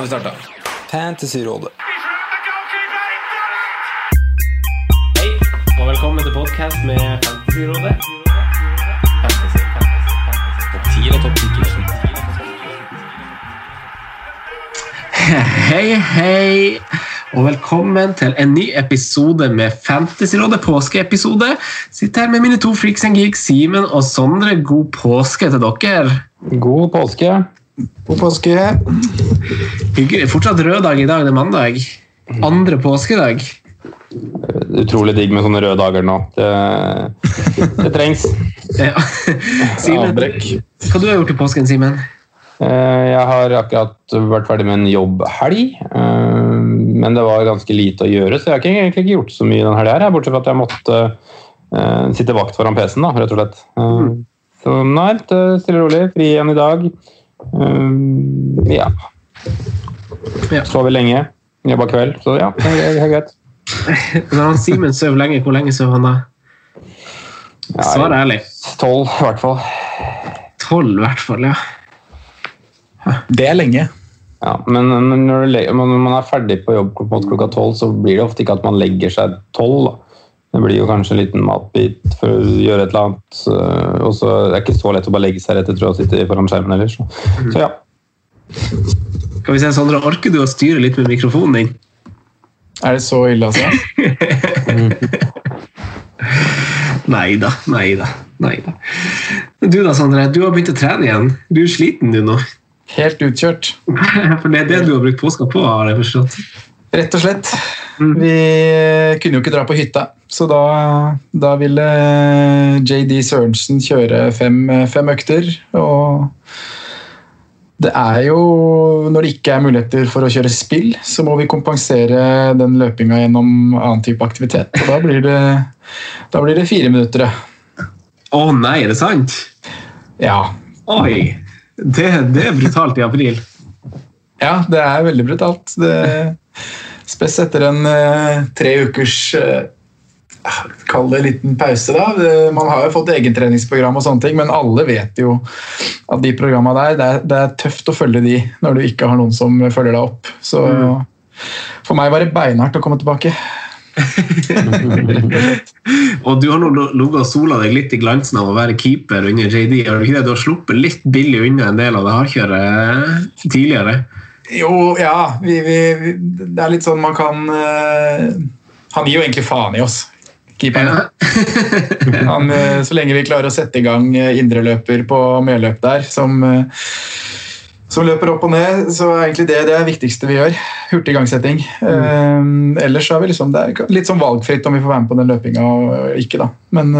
Nå har vi starta. Fantasyrådet. Hei, og velkommen til podkast med Fantasyrådet. Fantasy, fantasy, fantasy. Topp 10 og topp 10 Hei, hei, og velkommen til en ny episode med Fantasyrådet, påskeepisode. Sitter her med mine to freaks and geeks, Simen og Sondre. God påske til dere. God påske. God påske. Hyggelig. Fortsatt rød dag i dag, det er mandag. Andre påskedag. Utrolig digg med sånne røde dager nå. Det, det trengs. Ja. Simen, Avbrekk. hva du har gjort i påsken, Simen? Eh, Jeg har akkurat vært ferdig med en jobbhelg, eh, men det var ganske lite å gjøre, så jeg har ikke, egentlig ikke gjort så mye den helga bortsett fra at jeg måtte eh, sitte vakt foran PC-en, rett og slett. Eh, Så nei, stille og rolig. Fri igjen i dag. Eh, Ja. Ja. Sover lenge. Jobber kveld, så ja, det er det er greit. Når han Simen sover lenge, hvor lenge sover han da? Svar ærlig. Tolv, i hvert fall. Tolv, i hvert fall. ja. Det er lenge. Ja, men men når, du, når man er ferdig på jobb klokka tolv, så blir det ofte ikke at man legger seg tolv. Det blir jo kanskje en liten matbit for å gjøre et eller annet. øh, Og så er det ikke så lett å bare legge seg rett etter å sitte foran skjermen heller. Så, så ja. Skal vi se, Sondre, Orker du å styre litt med mikrofonen din? Er det så ille, altså? Nei da, nei da. nei da. Du da, Sondre, du har begynt å trene igjen. Du er sliten du nå. Helt utkjørt. For det er det du har brukt påska på, har jeg forstått. Rett og slett. Vi kunne jo ikke dra på hytta, så da, da ville JD Sørensen kjøre fem, fem økter. Og det er jo Når det ikke er muligheter for å kjøre spill, så må vi kompensere den løpinga gjennom annen type aktivitet. Og da blir det, da blir det fire minutter. ja. Å nei, er det sant? Ja. Oi! Det, det er brutalt i april. Ja, det er veldig brutalt. Det, spes etter en uh, tre ukers uh, Kall det liten pause, da. Man har jo fått egentreningsprogram og sånne ting, men alle vet jo at de programma der, det er, det er tøft å følge de når du ikke har noen som følger deg opp. Så for meg var det beinhardt å komme tilbake. Og du har nå ligget og sola deg litt i glansen av å være keeper under JD. Har du ikke det? Du har sluppet litt billig unna en del av det hardkjøret tidligere. Jo, ja. Vi, vi, det er litt sånn man kan eh, Han gir jo egentlig faen i oss, keeperen. Han, eh, så lenge vi klarer å sette i gang eh, indreløper på medløp der, som, som løper opp og ned, så er egentlig det det er viktigste vi gjør. Hurtig igangsetting. Eh, ellers så er vi liksom, det er litt sånn valgfritt om vi får være med på den løpinga og ikke, da. Men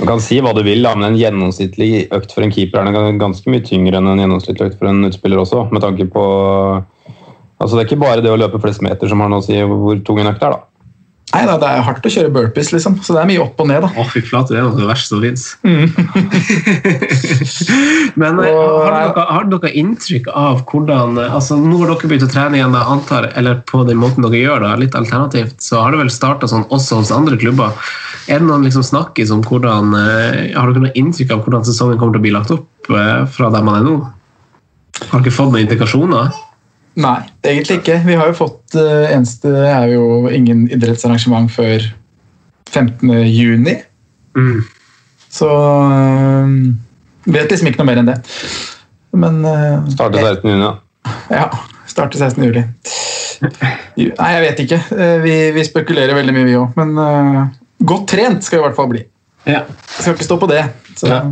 Du kan si hva du vil, men en gjennomsnittlig økt for en keeper er ganske mye tyngre enn en gjennomsnittlig økt for en utspiller også. med tanke på Altså Det er ikke bare det å løpe flest meter som har noe å si hvor tung en økt er. da. Nei da, det er hardt å kjøre burpees, liksom. Så det er mye opp og ned, da. Å, fy flate, det er noe det verste som fins. Mm. Men eh, Og- har dere, har dere inntrykk av hvordan eh, altså Nå har dere begynt å trene igjen, jeg antar, eller på den måten dere gjør det, litt alternativt, så har det vel starta sånn også hos andre klubber. Er det noen liksom snakkis om hvordan eh, Har dere noe inntrykk av hvordan sesongen kommer til å bli lagt opp fra der man er nå? Har dere fått noen indikasjoner? Nei, egentlig ikke. Vi har jo fått uh, Eneste er jo ingen idrettsarrangement før 15. juni. Mm. Så uh, vet liksom ikke noe mer enn det. Men uh, Starte 16. juni. da. ja, Starte 16. juli. Nei, jeg vet ikke. Eh, Vi, vi spekulerer veldig mye, vi òg. Men uh, godt trent skal vi i hvert fall bli. Ja. Skal ikke stå på det. Så, Ja.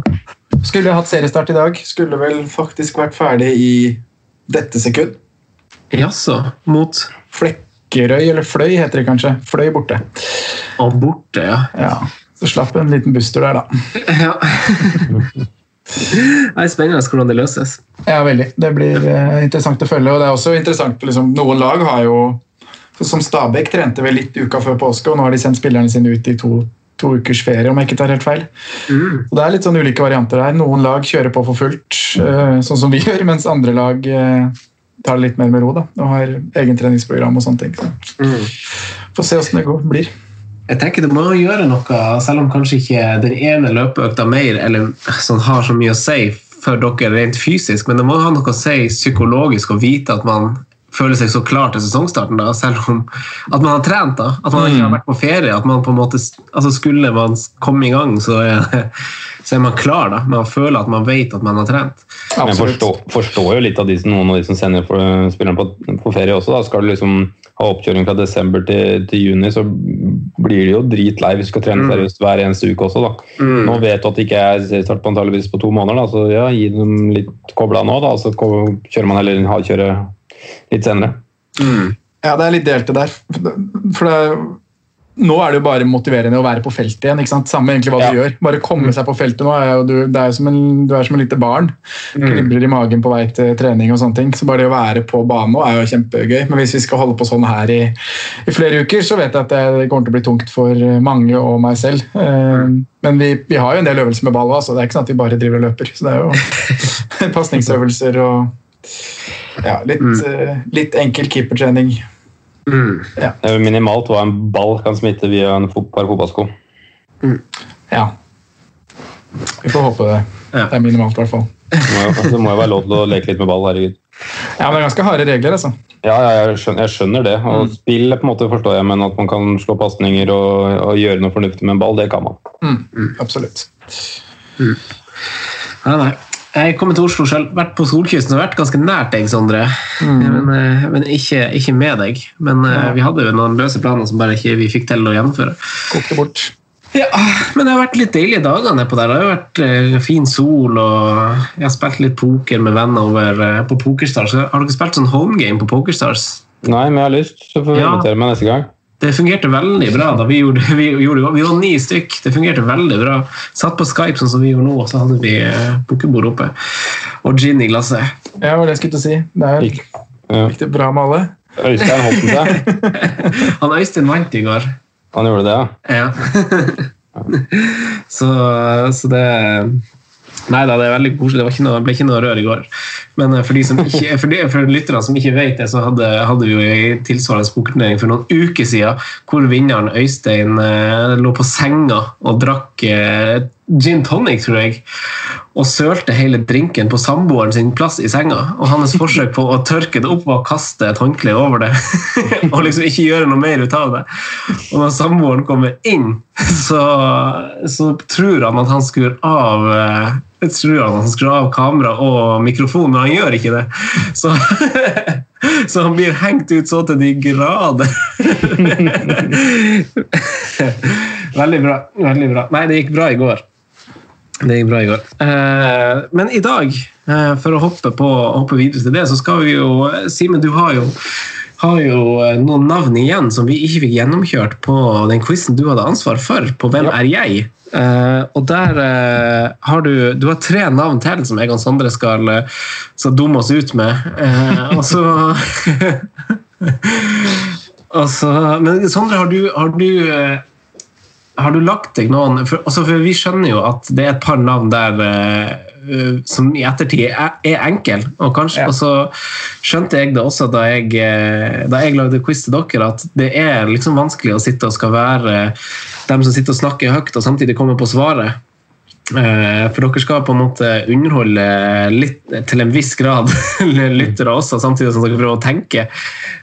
Skulle hatt seriestart i dag. Skulle vel faktisk vært ferdig i dette sekund. Jaså, mot Flekkerøy, eller Fløy heter det kanskje. Fløy borte. og borte, ja. Ja, Så slapp en liten buster der, da. ja. Det er spennende hvordan det løses. Ja, veldig. Det blir eh, interessant å følge. Og det er også interessant, liksom, noen lag har jo Som Stabæk trente vel litt uka før påske, og nå har de sendt spillerne sine ut i to, to ukers ferie, om jeg ikke tar helt feil. Så Det er litt sånn ulike varianter her. Noen lag kjører på for fullt, eh, sånn som vi gjør, mens andre lag eh, tar det litt mer med ro da, og har egen treningsprogram og sånne ting. Så. Får se åssen det går, blir. Jeg tenker Det må gjøre noe, selv om kanskje ikke den ene løpeøkta mer eller sånn, har så mye å si for dere rent fysisk, men det må ha noe å si psykologisk å vite at man føler seg så klar til sesongstarten, da, selv om at man har trent. da, At man ikke har vært på ferie. at man på en måte, altså Skulle man komme i gang, så er, så er man klar. da, Man føler at man vet at man har trent. Men jeg forstår, forstår jo litt av de, noen av de som sender spillerne på, på ferie også. da, Skal du liksom ha oppkjøring fra desember til, til juni, så blir de jo dritlei hvis du skal trene seriøst hver eneste uke også. da. Nå vet du at det ikke er seriestart på antageligvis på to måneder, da, så ja, gi dem litt kobla nå. da, så kjører man heller ha kjøre litt senere. Ja, det er litt delt det der. For det er, nå er det jo bare motiverende å være på feltet igjen. ikke sant? Samme egentlig hva Ja. du gjør. Bare komme seg på feltet nå. Er jo, du, det er jo som en, du er som en lite barn. Kribler i magen på vei til trening og sånne ting. Så bare det å være på banen nå er jo kjempegøy. Men hvis vi skal holde på sånn her i, i flere uker, så vet jeg at det kommer til å bli tungt for mange og meg selv. Mm. Men vi, vi har jo en del øvelser med ball òg, så det er ikke sånn at vi bare driver og løper. Så det er jo pasningsøvelser og ja, litt, eh, litt enkel keepertrening. Det er jo minimalt hva en ball kan smitte via en par fotballsko. Ja. Vi får håpe det. Ja. Det er minimalt, i hvert fall. Det må jo- Det må jo være lov til å leke litt med ball, herregud. Ja, men det er ganske harde regler, altså. Ja, ja jeg, skjønner, jeg skjønner det. Og Spill på en måte forstår jeg, men at man kan slå pasninger og, og gjøre noe fornuftig med en ball, det kan man. Mm, absolutt. Nei, nei. Jeg kommer til Oslo selv, vært på Solkysten og vært ganske nært deg, Sondre. Men, eh, men ikke, ikke med deg. Men ja. vi hadde jo noen løse planer som bare ikke vi fikk til å gjennomføre. Kokte bort. Ja, men det har vært litt deilige dager nedpå der. Det har jo vært eh, fin sol, og jeg har spilt litt poker med venner over eh, på Pokerstars. Har dere spilt sånn homegame på Pokerstars? Nei, men jeg har lyst, så får vi Ja. invitere meg neste gang. Det fungerte veldig bra. da Vi gjorde, vi gjorde vi var ni stykk. Det fungerte veldig bra. Satt på Skype sånn som vi gjorde nå, og så hadde vi bukkebord oppe. Og gin i glasset. Ja, det var det jeg skulle til å si. Det er Gikk. Ja. riktig bra med alle. Øystein holdt den seg. Han Øystein vant i går. Han gjorde det, ja. Ja. så, så det Nei da, det er veldig koselig. Det noe, ble ikke noe rør i går. Men eh, for de som ikke, for, de, for lytterne som ikke vet det, så hadde, hadde vi jo en tilsvarende pokerturnering for noen uker siden hvor vinneren Øystein eh, lå på senga og drakk eh, gin tonic, tror jeg, og sølte hele drinken på samboeren sin plass i senga. Og hans forsøk på å tørke det opp var å kaste et håndkle over det og liksom ikke gjøre noe mer ut av det. Og når samboeren kommer inn, så, så tror han at han skrur av eh, jeg tror han han skrur av kamera og mikrofon, men han gjør ikke det. Så, så han blir hengt ut så til de grader. Veldig bra. veldig bra. Nei, det gikk bra i går. Det gikk bra i går. Eh, men i dag, eh, for å hoppe, på, hoppe videre til det, så skal vi jo Simen, du har jo, har jo eh, noen navn igjen som vi ikke fikk gjennomkjørt på den quizen du hadde ansvar for, på Hvem er jeg? Eh, og der har du Du har tre navn til som jeg og Sondre skal, skal dumme oss ut med. Eh, og så Altså, Men Sondre, har du, har du har du lagt deg noen for, altså for Vi skjønner jo at det er et par navn der eh, som i ettertid er, er enkel. Og, kanskje, Ja. og så skjønte jeg det også da jeg, eh, da jeg lagde quiz til dere, at det er liksom vanskelig å sitte og skal være dem som sitter og snakker høyt og samtidig kommer på svaret. Eh, For dere skal på en måte underholde litt, til en viss grad lyttere også, samtidig som dere prøver å tenke.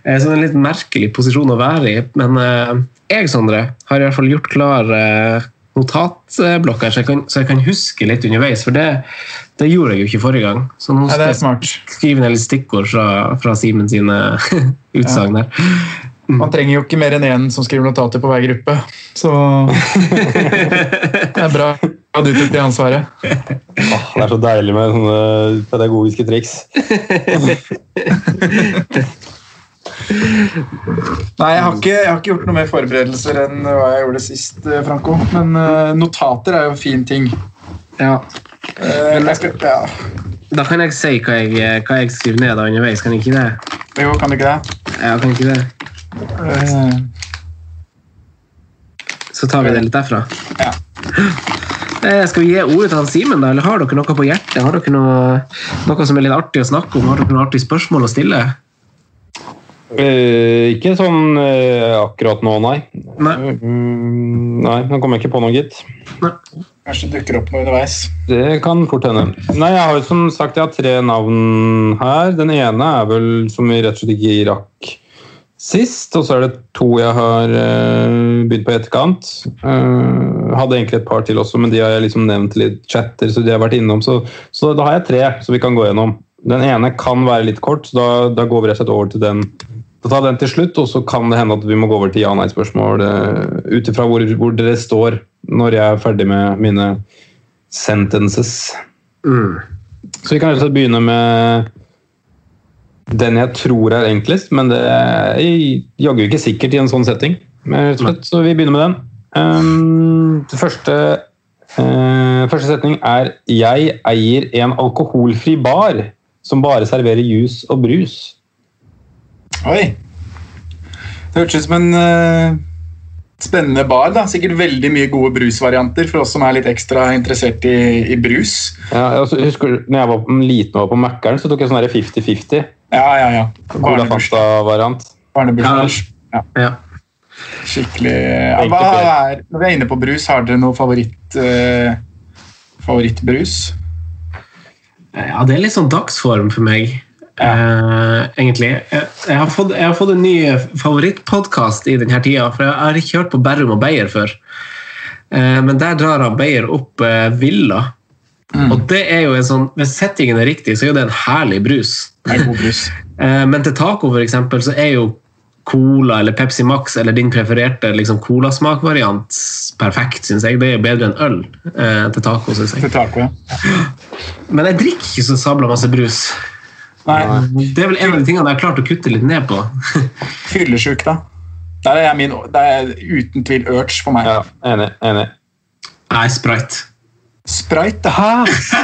Eh, Så det er en litt merkelig posisjon å være i. Men eh, jeg, Sondre, har i hvert fall gjort klar notatblokka, så jeg, kan, så jeg kan huske litt underveis. For det, det gjorde jeg jo ikke forrige gang. Så nå Ja, skal jeg skrive ned litt stikkord fra, fra Simen sine utsagn der. Man trenger jo ikke mer enn én som skriver notater på hver gruppe. Så det er bra at du tok det ansvaret. Åh, det er så deilig med sånne pedagogiske triks. Nei, jeg har, ikke, jeg har ikke gjort noe mer forberedelser enn hva jeg gjorde sist, eh, Franco. Men eh, notater er jo en fin ting. Ja. Eh, jeg skal, ja. Da kan jeg si hva jeg, hva jeg skriver ned underveis, kan jeg ikke det? Jo, kan du ikke det? Ja, kan ikke det? Så tar vi det litt derfra. Ja. Eh, Skal vi gi ordet til han Simen, da? Eller har dere noe på hjertet? Har dere noe, noe som er litt artig å snakke om? Har dere noe artig spørsmål å stille? Eh, ikke sånn eh, akkurat nå, nei. Nei. Mm, nei, nå kommer jeg ikke på noe, gitt. kanskje dukker opp noe underveis. Det kan fort hende. Nei, jeg har jo som sagt jeg har tre navn her. Den ene er vel som vi rett og slett ikke rakk sist, og så er det to jeg har uh, begynt på i etterkant. Uh, hadde egentlig et par til også, men de har jeg liksom nevnt litt chatter, så de har vært innom. Så, så da har jeg tre som vi kan gå gjennom. Den ene kan være litt kort, så da, da går vi rett og slett over til den. Da tar den til slutt, og så kan det hende at vi må gå over til ja-nei-spørsmål uh, ut ifra hvor, hvor dere står når jeg er ferdig med mine sentences. Mm. Så vi kan rett og slett begynne med den jeg tror er enklest, men det er jaggu ikke sikkert i en sånn setting. Så vi begynner med den. Um, første, uh, første setning er 'Jeg eier en alkoholfri bar som bare serverer juice og brus'. Oi. Det hørtes ut som en uh, spennende bar. da. Sikkert veldig mye gode brusvarianter for oss som er litt ekstra interessert i, i brus. Ja, jeg husker husker når jeg var liten og var på Mækkern, så tok jeg sånn 50-50. Ja, ja, ja. Cola Barneburs- Fanta-variant. Barnebursdag. Ja. Ja. Skikkelig ja, hva er, Når vi er inne på brus, har dere noe favoritt, eh, favorittbrus? Ja, det er litt sånn dagsform for meg, eh, egentlig. Jeg, jeg, har fått, jeg har fått en ny favorittpodkast i denne tida, for jeg har ikke hørt på Berrum og Beyer før. Eh, men der drar han Beyer opp eh, Villa. Og det er jo en sånn, Hvis settingen er riktig, så er jo det en herlig brus. Det er god brus. Eh, men til taco for eksempel, så er jo Cola eller Pepsi Max eller din prefererte liksom, colasmakvariant perfekt, syns jeg. Det er jo bedre enn øl eh, til taco, syns jeg. Til taco, ja. Men jeg drikker ikke så sabla masse brus. Nei, Det er vel en av de tingene jeg har klart å kutte litt ned på. Fyllesjuk, da. Der er jeg min, det er uten tvil urge for meg. Ja, enig. enig. Nei, sprite. Sprite, hæ?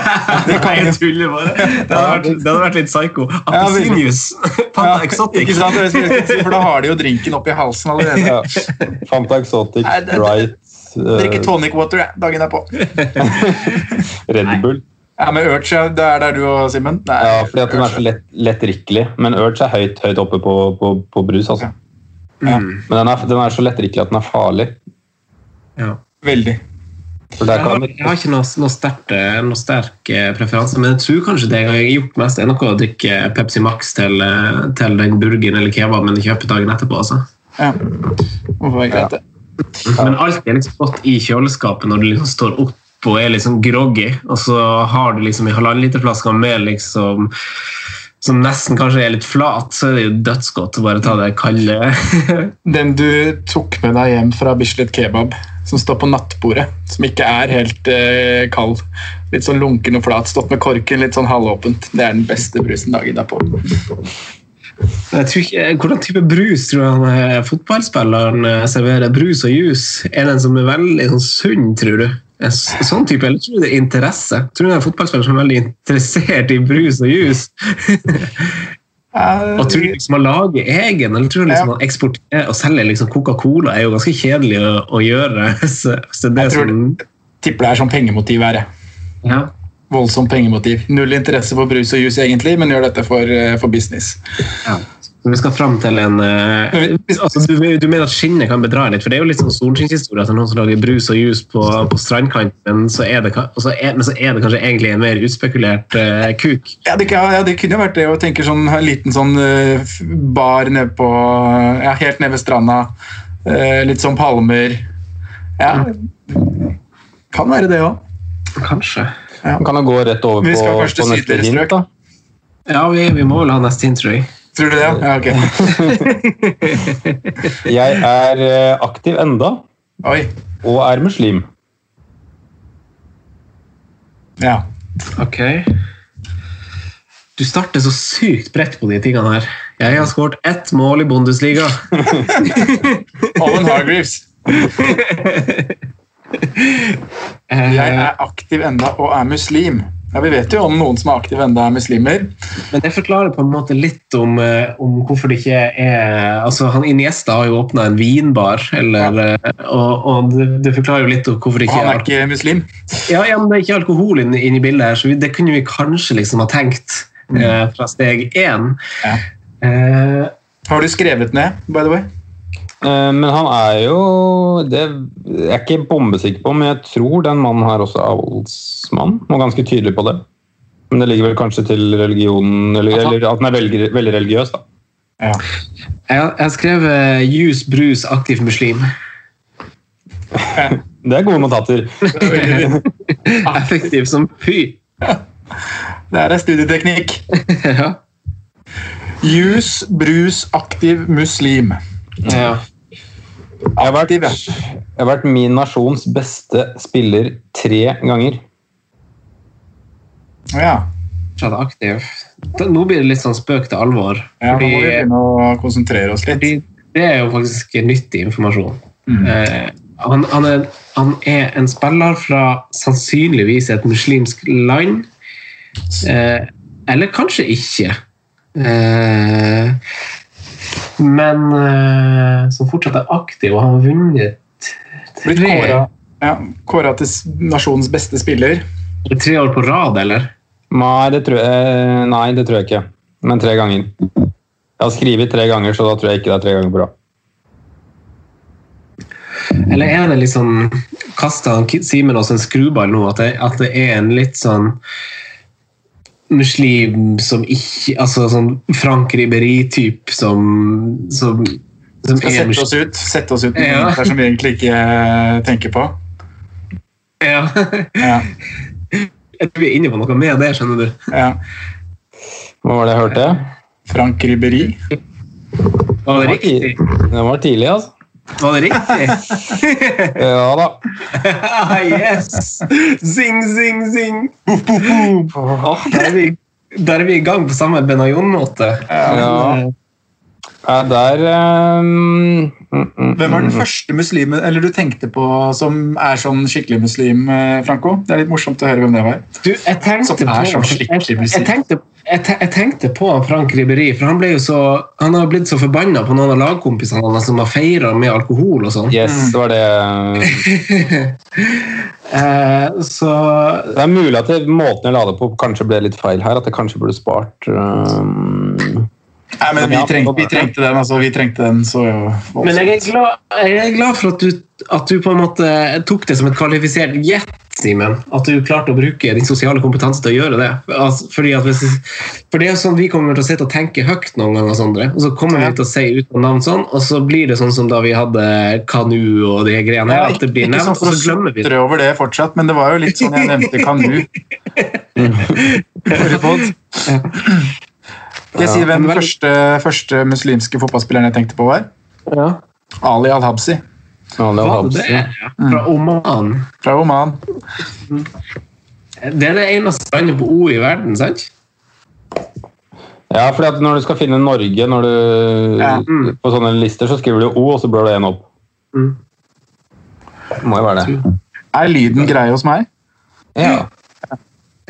Det kan jeg tulle bare. Det hadde vært, det hadde vært litt psycho. Appelsinjuice. Fanta Ja, Exotic. Ikke sant? For da har de jo drinken oppi halsen allerede. Ja. Fanta Exotic, det- Drikke eh, tonic water dagen derpå. Red Bull. Ja, men urge, det er der du og Simen? Nei, Ja, fordi at den er så lett, lettdrikkelig. Men Urge er høyt, høyt oppe på, på, på brus. altså. Ja. Men den er, den er så lettdrikkelig at den er farlig. Ja. Veldig. Jeg har, jeg har ikke noe, noe, sterkt, eh, noe sterk eh, preferanse, men jeg tror kanskje det jeg har gjort mest, er nok å drikke Pepsi Max til, eh, til den burgeren eller kebaben jeg kjøper dagen etterpå. altså. Ja. Hvorfor det? Men alt er liksom godt i kjøleskapet når du liksom står opp og er liksom groggy, og så har du liksom en halvannenliterflaske med liksom som nesten kanskje er litt flat, så er det jo dødsgodt å bare ta det kalde. Den du tok med deg hjem fra Bislett Kebab, som står på nattbordet, som ikke er helt eh, kald. Litt sånn lunken og flat, stått med korken litt sånn halvåpent. Det er den beste brusen dagen derpå. Ikke, hvordan type brus tror du han eh, fotballspilleren eh, serverer? Brus og juice? Er det en som er veldig sånn sunn, tror du? En sånn type, eller tror du det er interesse? Tror du det er en fotballspiller som er veldig interessert i brus og juice? Og tror du liksom å lage egen, eller tror liksom Ja. å eksportere og selge liksom Coca-Cola er jo ganske kjedelig å, å gjøre. Så, så det Jeg tror som, Tipper det er sånn pengemotiv her. ja. Voldsomt pengemotiv. Null interesse for brus og juice egentlig, men gjør dette for, eh, for business. Ja. Vi skal fram til en eh, altså, du, du mener at skinnet kan bedra litt? For det er jo litt sånn solskinnshistorie at det er noen som lager brus og juice på, på strandkanten, men så, er det, og så er, men så er det kanskje egentlig en mer utspekulert uh, kuk. Ja, det, ja, det kunne jo vært det å tenke sånn en liten sånn uh, bar nede på Ja, helt nede ved stranda. Uh, litt sånn palmer. Ja. Kan være det òg. Kanskje. Man kan jo gå rett over på, på neste hint, da. Ja, vi, vi må vel ha neste hint, tror jeg. Tror du det? Ja, ok. Jeg er eh, aktiv enda, Oi. og er muslim. Ja. Ok. Du starter så sykt bredt på de tingene her. Jeg har skåret ett mål i Bundesliga. Owen Hargreaves. Jeg er aktiv enda og er muslim. Ja, Vi vet jo om noen som er aktive enda er muslimer. Men det forklarer på en måte litt om, eh, om hvorfor det ikke er altså han Iniesta har jo åpna en vinbar, eller, eh, og, og det, det forklarer jo litt om hvorfor det ikke ikke han er ikke muslim. Ja, ja, men det er ikke alkohol inne inn i bildet her, så vi, det kunne vi kanskje liksom ha tenkt eh, fra steg én. Ja. Eh, Har du skrevet ned, by the way? Eh, Men han er jo Det jeg er ikke bombesikker på, men jeg tror den mannen her også er avholdsmann. Og ganske tydelig på det. Men det ligger vel kanskje til religionen Eller, eller at den er veldig, veldig religiøs, da. Ja. jeg, har- jeg har skrevet Jus Brus aktiv muslim. Det er gode notater. Effektiv som fy. Det er er studieteknikk. ja. Jus, brus, aktiv muslim. ja. Jeg har, vært, jeg har vært min nasjons beste spiller tre ganger. Ja. Fortsatt aktiv. Da- Nå blir det litt sånn spøk til alvor. ja, nå må vi begynne å konsentrere oss litt. det er jo faktisk nyttig informasjon. Mm. Eh, han, han, er, han er en spiller fra sannsynligvis et muslimsk land. Eh, eller kanskje ikke. Eh, men uh, som fortsatt er aktiv og har vunnet Blitt tre, kåra ja, til nasjonens beste spiller. tre år på rad, eller? Nei det, tror jeg, nei, det tror jeg ikke. Men tre ganger. Jeg har skrevet tre ganger, så da tror jeg ikke det er tre ganger på rad. Eller er det litt sånn Kasta Simen oss en skruball nå? At det, at det er en litt sånn muslim som ikke Altså sånn Frank Riberi-type som, som, som Skal sette muslim. oss ut, sette oss ut med Ja. noe som vi egentlig ikke eh, tenker på. Ja. Ja. Jeg tror vi er inne på noe med det, skjønner du. Ja. Hva var det jeg hørte? Frank Ribéry. Var det? Var tidlig, altså. Var det riktig? Ja da. ah, yes! Zing, zing, zing! Åh, der, er vi, der er vi i gang på samme Benajon-måte. Ja. Ja, der um, mm, mm, Hvem var den mm. første muslimen eller du tenkte på som er sånn skikkelig muslim, eh, Franco? Det er litt morsomt å høre hvem det var. Du, jeg tenkte Som er på, sånn skikkelig muslim. jeg, jeg tenkte, jeg, te- jeg tenkte på Frank Ribberi, for han ble jo så Han har blitt så forbanna på noen av lagkompisene hans som har feira med alkohol og sånn. Yes, det var det. Eh, så Det er mulig at det, måten jeg la det på, kanskje ble litt feil her. At jeg kanskje burde spart um, Nei, men vi trengte, vi trengte den, altså. Vi trengte den så Men jeg er glad, jeg er glad for at du, at du på en måte tok det som et kvalifisert gjett, Simen. At du klarte å bruke din sosiale kompetanse til å gjøre det. Altså, fordi at hvis, for det er sånn Vi kommer til å sitte og tenke høyt noen ganger, Sondre, og så kommer vi til å si uten navn sånn, og så blir det sånn som da vi hadde Kanu og de greiene her. At det blir Ikke nevnt, sånn og så glemmer vi det. sutre over det fortsatt, men det var jo litt sånn jeg nevnte Kanu. Skal jeg si hvem den første, første muslimske fotballspilleren jeg tenkte på var? Ja. Ali Al-Habsi Ali det var Var det Habsi. Ja. Fra Oman. fra Oman. Det er det eneste landet på O i verden, sant? Ja, for når du skal finne Norge når du, Ja. på sånne lister, så skriver du O, og så blør du én opp. Mm. Må jo være det. Er lyden grei hos meg? Ja.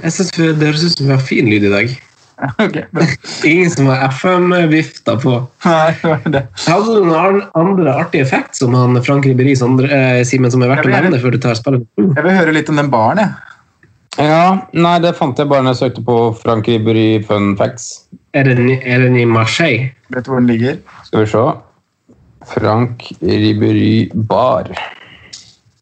Jeg synes Det høres ut som vi har fin lyd i dag. Ok, bra. Ingen som har FM-vifta på. Nei, det var det. Hadde du noen andre artige effekt som han Frank Ribéry eh, Simen, som er verdt å nevne før du tar spillet? Jeg vil høre litt om den baren, jeg. ja. Nei, det fant jeg bare når jeg søkte på Frank Ribéry fun facts. Er den, er den i Marseille? Vet du hvor den ligger? Skal vi se. Frank Ribéry bar.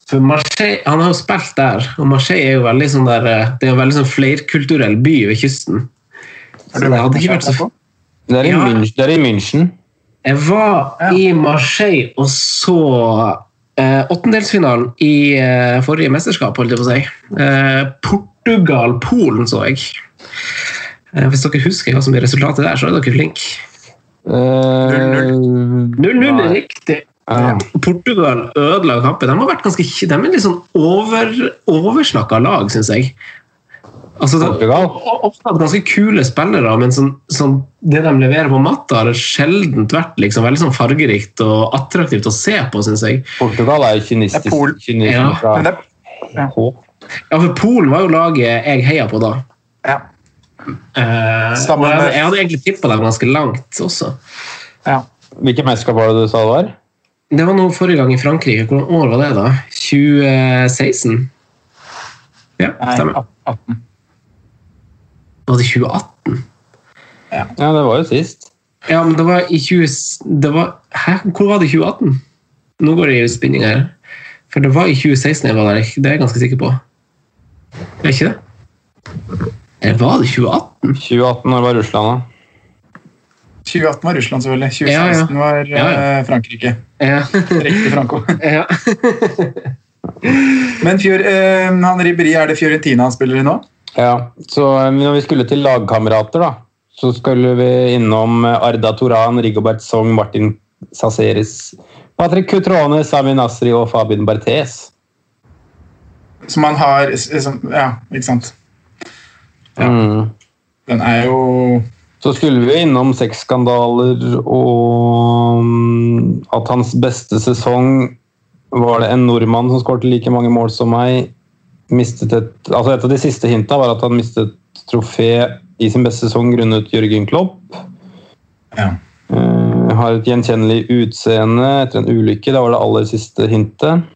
For Marseille, Han har jo spilt der, og Marseille er jo veldig sånn der, eh, det er en veldig sånn flerkulturell by ved kysten. Så det hadde ikke vært så Det er i, Ja. München, det er i München. Jeg var i Marseille og så eh, åttendelsfinalen i eh, forrige mesterskap, holdt jeg på å si. Eh, Portugal-Polen så jeg. Eh, hvis dere husker hva som blir resultatet der, så er dere flinke. Eh, 0-0 er riktig. Ja. Portugal ødela kampen. De har vært ganske de er litt sånn over, oversnakka lag, syns jeg. Altså, det Portugal? har ofte ganske kule spillere, men sånn, sånn, det de leverer på matta, har sjelden vært liksom, veldig sånn fargerikt og attraktivt å se på, syns jeg. Portugal er jo kynistisk. Er Pol- Ja. fra. Ja, for Polen var jo laget jeg heia på da. ja, Eh, jeg, jeg hadde egentlig tippa dem ganske langt også. ja. Hvilket mesterskap var det du sa det var? Det var nå forrige gang i Frankrike. Hvilket år var det, da? 2016? Ja, Nei, stemmer. 18. Var det 2018? Ja, det var jo sist. Ja, men det var i 20... Det var, hæ? Hvor var det i 2018? Nå går det i spinning her. For det var i 2016 jeg var der. Det er jeg ganske sikker på. Er ikke det? Eller var det 2018? 2018 når det var Russland, da. 2018 var Russland, selvfølgelig. 2016 Ja, ja. var Ja, ja. eh, Frankrike. Ja. Riktig, Franco. ja. Men Fjør, eh, han Riberi, er det Fiorentina han spiller i nå? Ja, så eh, når vi skulle til lagkamerater, da, så skulle vi innom eh, Arda Toran, Rigobert Song, Martin Saceres, Patrick Cutrone, Sami Nasri og Fabien Barthes. Som han har som, Ja, ikke sant. Mm. Den er jo Så skulle vi innom sexskandaler og mm, at hans beste sesong var det en nordmann som skåret like mange mål som meg. Mistet et, altså et av de siste hintene var at han mistet trofé i sin beste sesong grunnet Jørgen Klopp. ja. Uh, har et gjenkjennelig utseende etter en ulykke. Da var det aller siste hintet.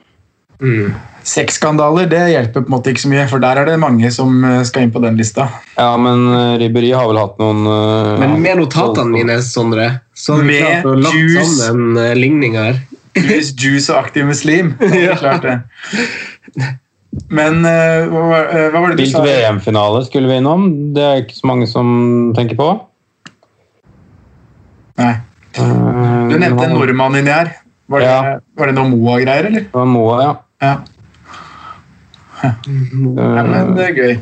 Mm. Sexskandaler det hjelper på en måte ikke så mye, for der er det mange som eh, skal inn på den lista. Ja, men uh, Ribberi har vel hatt noen uh, Men med notatene mine, Sondre, så har vi Med klart å lagt juice. sammen uh, ligninger. Juice, juice og aktiv muslim. Det er klart det. Men eh, hva, eh, hva var det du sa? VM-finale skulle vi innom. Det er ikke så mange som tenker på. Nei. Eh, Du nevnte en nordmann inni her. Var det, Ja. var det noe Moa-greier, eller? Det var Moa, ja. Ja. ja, men det er gøy.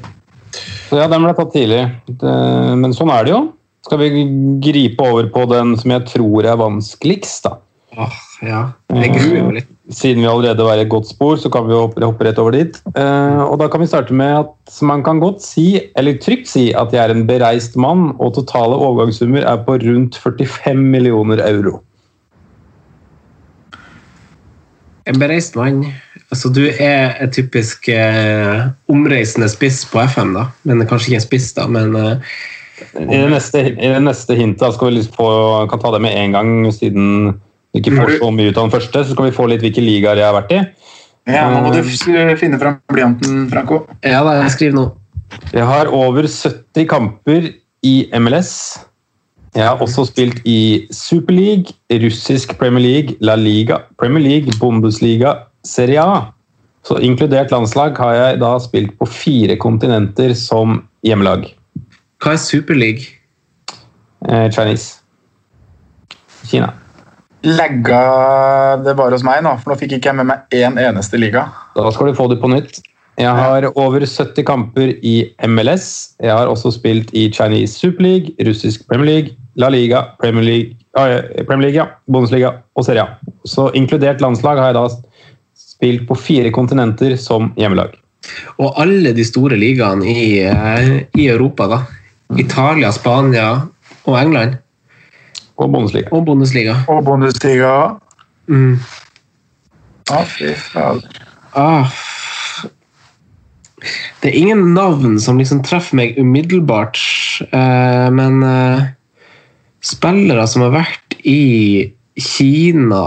Så ja, den ble tatt tidlig. Det, men sånn er det jo. Skal vi gripe over på den som jeg tror er vanskeligst, da? Åh, ja. Jeg gruer meg litt. Siden vi allerede var i et godt spor, så kan vi hoppe, hoppe rett over dit. Eh, og da kan vi starte med at man kan godt si, eller trygt si, at jeg er en bereist mann, og totale overgangssummer er på rundt 45 millioner euro. En bereist mann. Altså, du er et typisk eh, omreisende spiss på FM, da. Men kanskje ikke en spiss, da, men eh, I det neste, i det neste hintet skal vi liksom få, kan ta det med en gang, siden ikke får så mye ut av den første, så skal vi få litt hvilke ligaer jeg har vært i. Ja, Nå må du finne fram blyanten, Franco. Ja da, jeg skriver nå. Jeg har over 70 kamper i MLS. Jeg har også spilt i Superleague, russisk Premier League, La Liga, Premier League, Bundesliga, Serie A. Så inkludert landslag har jeg da spilt på fire kontinenter som hjemmelag. Hva er Superleague? Eh, Chinese. Kina. Lagga det bare hos meg nå, for nå fikk ikke jeg med meg én eneste liga. Da skal du få det på nytt. Jeg har over 70 kamper i MLS. Jeg har også spilt i Chinese Super League, russisk Premier League, La Liga, Premier League, eh, Premier League ja, Bundesliga og Serie A. Så inkludert landslag har jeg da spilt på fire kontinenter som hjemmelag. Og alle de store ligaene i, eh, i Europa, da. Italia, Spania og England. Og Bundesliga. Og Bundesliga. Og Bundesliga. Mm. Å, fy fader. Ah. Det er ingen navn som liksom treffer meg umiddelbart, eh, men eh, spillere som har vært i Kina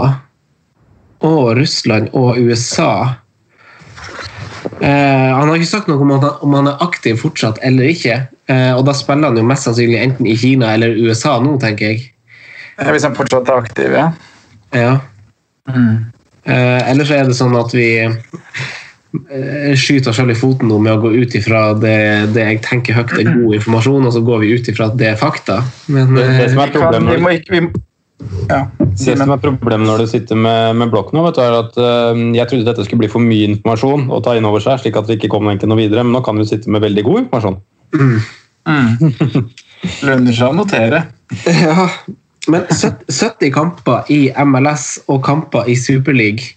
og Russland og USA eh, Han har ikke sagt noe om, at han, om han er aktiv fortsatt eller ikke, eh, og da spiller han jo mest sannsynlig enten i Kina eller USA nå, tenker jeg. Hvis han fortsatt er aktiv, ja. Ja. Eh, ellers er det sånn at vi eh, skyter oss selv i foten nå med å gå ut ifra det, det jeg tenker høyt er god informasjon, og så går vi ut ifra at det er fakta. Men Det, det eh, som er Vi, kan, vi, problemet må vi, Ja, Det som er problemet når du sitter med, med blokk nå, vet du, er at uh, jeg trodde dette skulle bli for mye informasjon å ta inn over seg, slik at vi ikke kom egentlig noe videre, men nå kan vi sitte med veldig god informasjon. Lønner seg å notere. Ja, men 70 70 kamper i MLS og kamper i Superleague.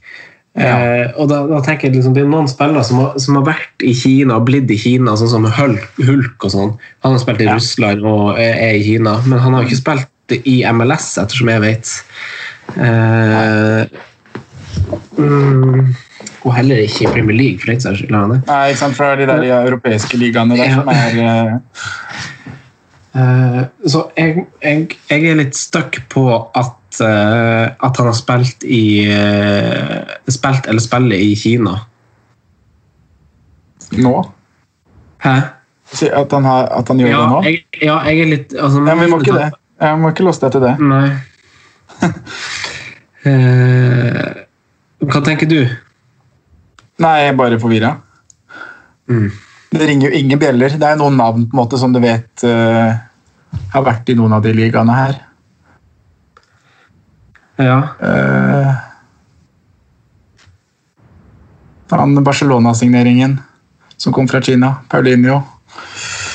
Eh, og da, da tenker jeg liksom, Det er noen spillere som har, som har vært i Kina og blitt i Kina, sånn som Hulk, og sånn. Han har spilt i Russland og er, i Kina, men han har ikke spilt i MLS, ettersom jeg vet. Eh, mm, og heller ikke i Premier League, for den saks skyld. Nei, ikke sant, for det er de der de europeiske ligaene der Ja. som er eh, Eh, så jeg, jeg, jeg er litt stuck på at, uh, at han har spilt i uh, Spilt eller spiller i Kina. nå. Hæ? At han, har, at han gjør Ja, det nå? jeg, ja, jeg er litt altså, Ja, vi må ikke det. Jeg må ikke låse deg til det. Nei. Hva tenker du? Nei, jeg er bare forvirra. Mm. Det ringer jo ingen bjeller. Det er noen navn på en måte som du vet eh, har vært i noen av de ligaene her. Ja. Uh, han Barcelona-signeringen som kom fra Kina, Paulinho.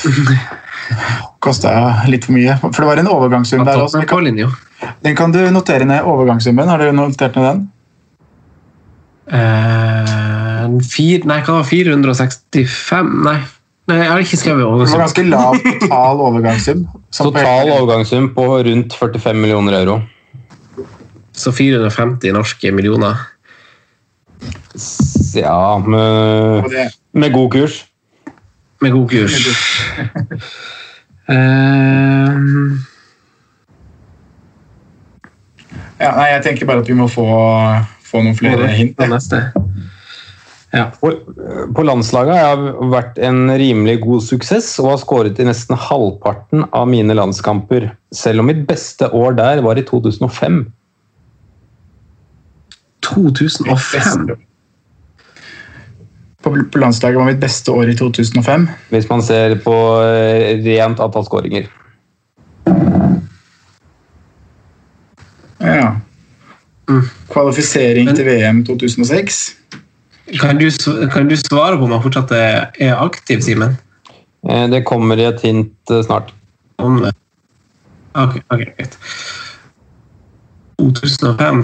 Kosta litt for mye. For det var en overgangssum der også. Den kan. Den kan du notere ned. Overgangssummen. Har du notert ned den? Uh, fire, fir, nei, hva var 465? Nei. Nei, jeg har ikke skrevet Det var overgangssum. ganske lav total overgangssum. Total overgangssum på rundt 45 millioner euro. Så 450 norske millioner. Ja, med, med god kurs. Med god kurs. Eh, Ja, nei, jeg tenker bare at vi må få, få noen flere hint. Neste. Ja. På, på landslaget har jeg vært en rimelig god suksess og har skåret i nesten halvparten av mine landskamper. Selv om mitt beste år der var i 2005. 2005. På, på landslaget var mitt beste år i 2005. Hvis man ser på eh, rent antall skåringer. Ja. Kvalifisering til VM 2006. Kan du, kan du svare på om han fortsatt er, aktiv, Simen? Eh, Det kommer i et hint eh, snart. Om det? Ok, ok, greit. 2005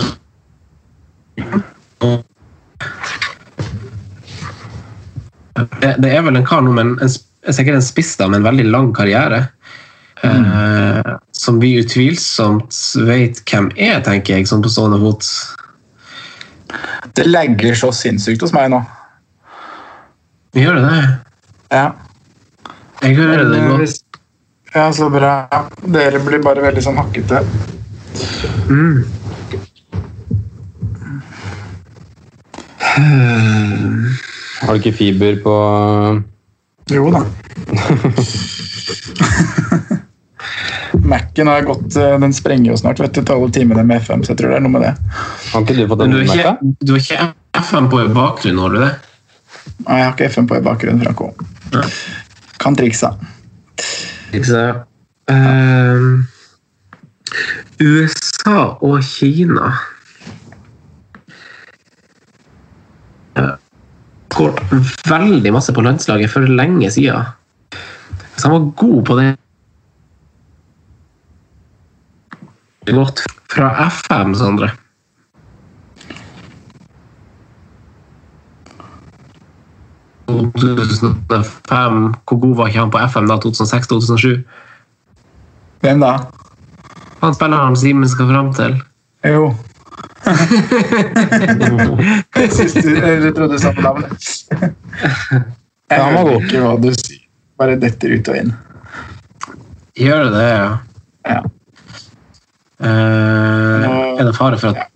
det, det er vel en kar nå med sikkert en spiss da, med en veldig lang karriere. Eh, som vi utvilsomt vet hvem er, tenker jeg, sånn på stående fot. Det legger så sinnssykt hos meg nå. Gjør det det? Ja. Jeg hører det Men, godt. hvis- ja, så bra. Dere blir bare veldig sånn hakkete. Mm. Har du ikke fiber på Jo da. Mac-en har gått eh, Den sprenger jo snart, vet du, til alle timene med FM, så jeg tror det er noe med det. Har ikke du fått Men en du har ikke, du har ikke FM på i bakgrunnen, har du det? Nei, jeg har ikke FM på i bakgrunnen, Franco. Ja. Kan triksa. Triksa, ja. Uh, USA og Kina Skåret veldig masse på landslaget for lenge siden. Så han var god på det Gått fra FM, Sondre. «2005». Hvor god var ikke han på FM da? 2006-2007? Hvem da? Han spilleren Simen skal fram til. Jo. jeg syns du jeg trodde du sa på navnet. Ja, han var våken, hva du sier. Bare detter ut og inn. Gjør det det, ja? Ja. Eh, er det fare for at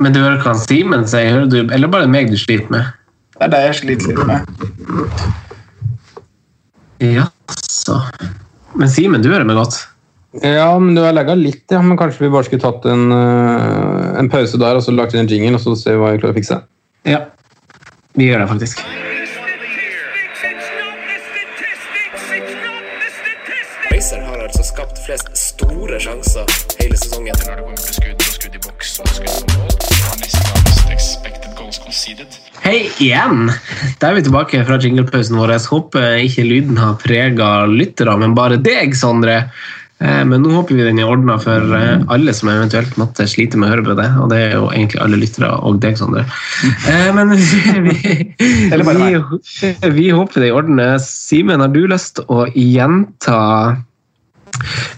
Men du hører hva han Simen sier? Hører du, eller bare meg du sliter med? Det er det jeg sliter litt med. Jaså. Men Simen, du hører meg godt? Ja, men du har lagga litt, ja. Men kanskje vi bare skulle tatt en, eh, en pause der og så lagt inn en jingle, og så se hva vi klarer å fikse? Ja. Vi gjør det faktisk. Racer har altså skapt flest store sjanser Hei igjen! Da er vi tilbake fra jinglepausen vår. Jeg håper ikke lyden har prega lyttere, men bare deg, Sondre. Eh, Men nå håper vi den er ordna for eh, alle som eventuelt måtte slite med å høre på det. Og det er jo egentlig alle lyttere og deg, Sondre. Eh, Men vi, vi, vi håper det er i orden. Simen, har du lyst til å gjenta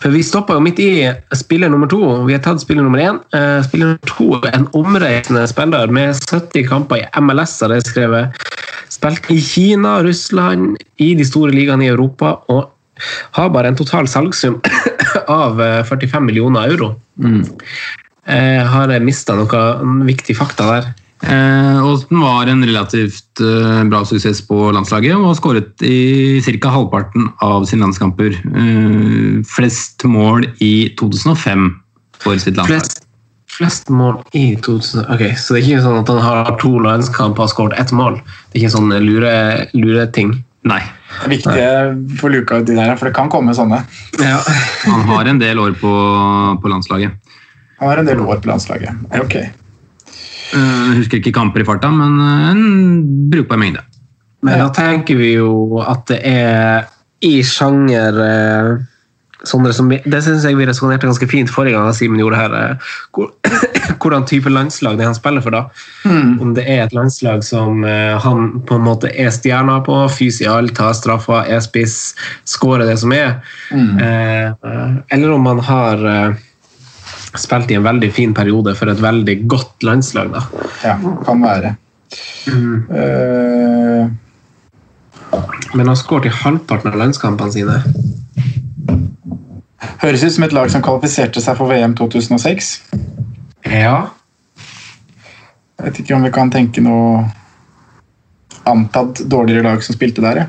for vi stoppa midt i spiller nummer to. Vi har tatt spiller nummer én. Eh, Spiller nummer to er en omreisende spiller med 70 kamper i MLS, har jeg skrevet. Spilt i Kina, Russland, i de store ligaene i Europa. Og har bare en total salgssum av eh, 45 millioner euro. Eh, Har jeg mista noen viktige fakta der? Eh, den var en relativt eh, bra suksess på landslaget og har skåret i ca. halvparten av sine landskamper. Eh, flest mål i 2005 for sitt landslag. Flest, flest mål i 2000 Ok, Så det er ikke sånn at han har to landskamper og skåret ett mål? Det er ikke sånn lure, ting Nei. Det er viktig for luka ut de der, for det kan komme sånne. Ja. Han har en del år på, på landslaget. Han har en del år på landslaget. Ok. Eh, husker ikke kamper i farta, men eh, en brukbar mengde. Men da tenker vi jo at det er i sjanger eh, som Det syns jeg vi resonnerte ganske fint forrige gang Simen gjorde her. hvor, hvordan type landslag det er han spiller for, da. Om det er et landslag som han på en måte er stjerna på, fyser i alt, tar straffer, er spiss, skårer det som er. Mm. eh, eller om han har eh, spilt i en veldig fin periode for et veldig godt landslag, da. Ja, kan være. Eh, Men han har skåret i halvparten av landskampene sine. høres ut som et lag som kvalifiserte seg for VM 2006. Ja. Jeg vet ikke om vi kan tenke noe antatt dårligere lag som spilte der, ja.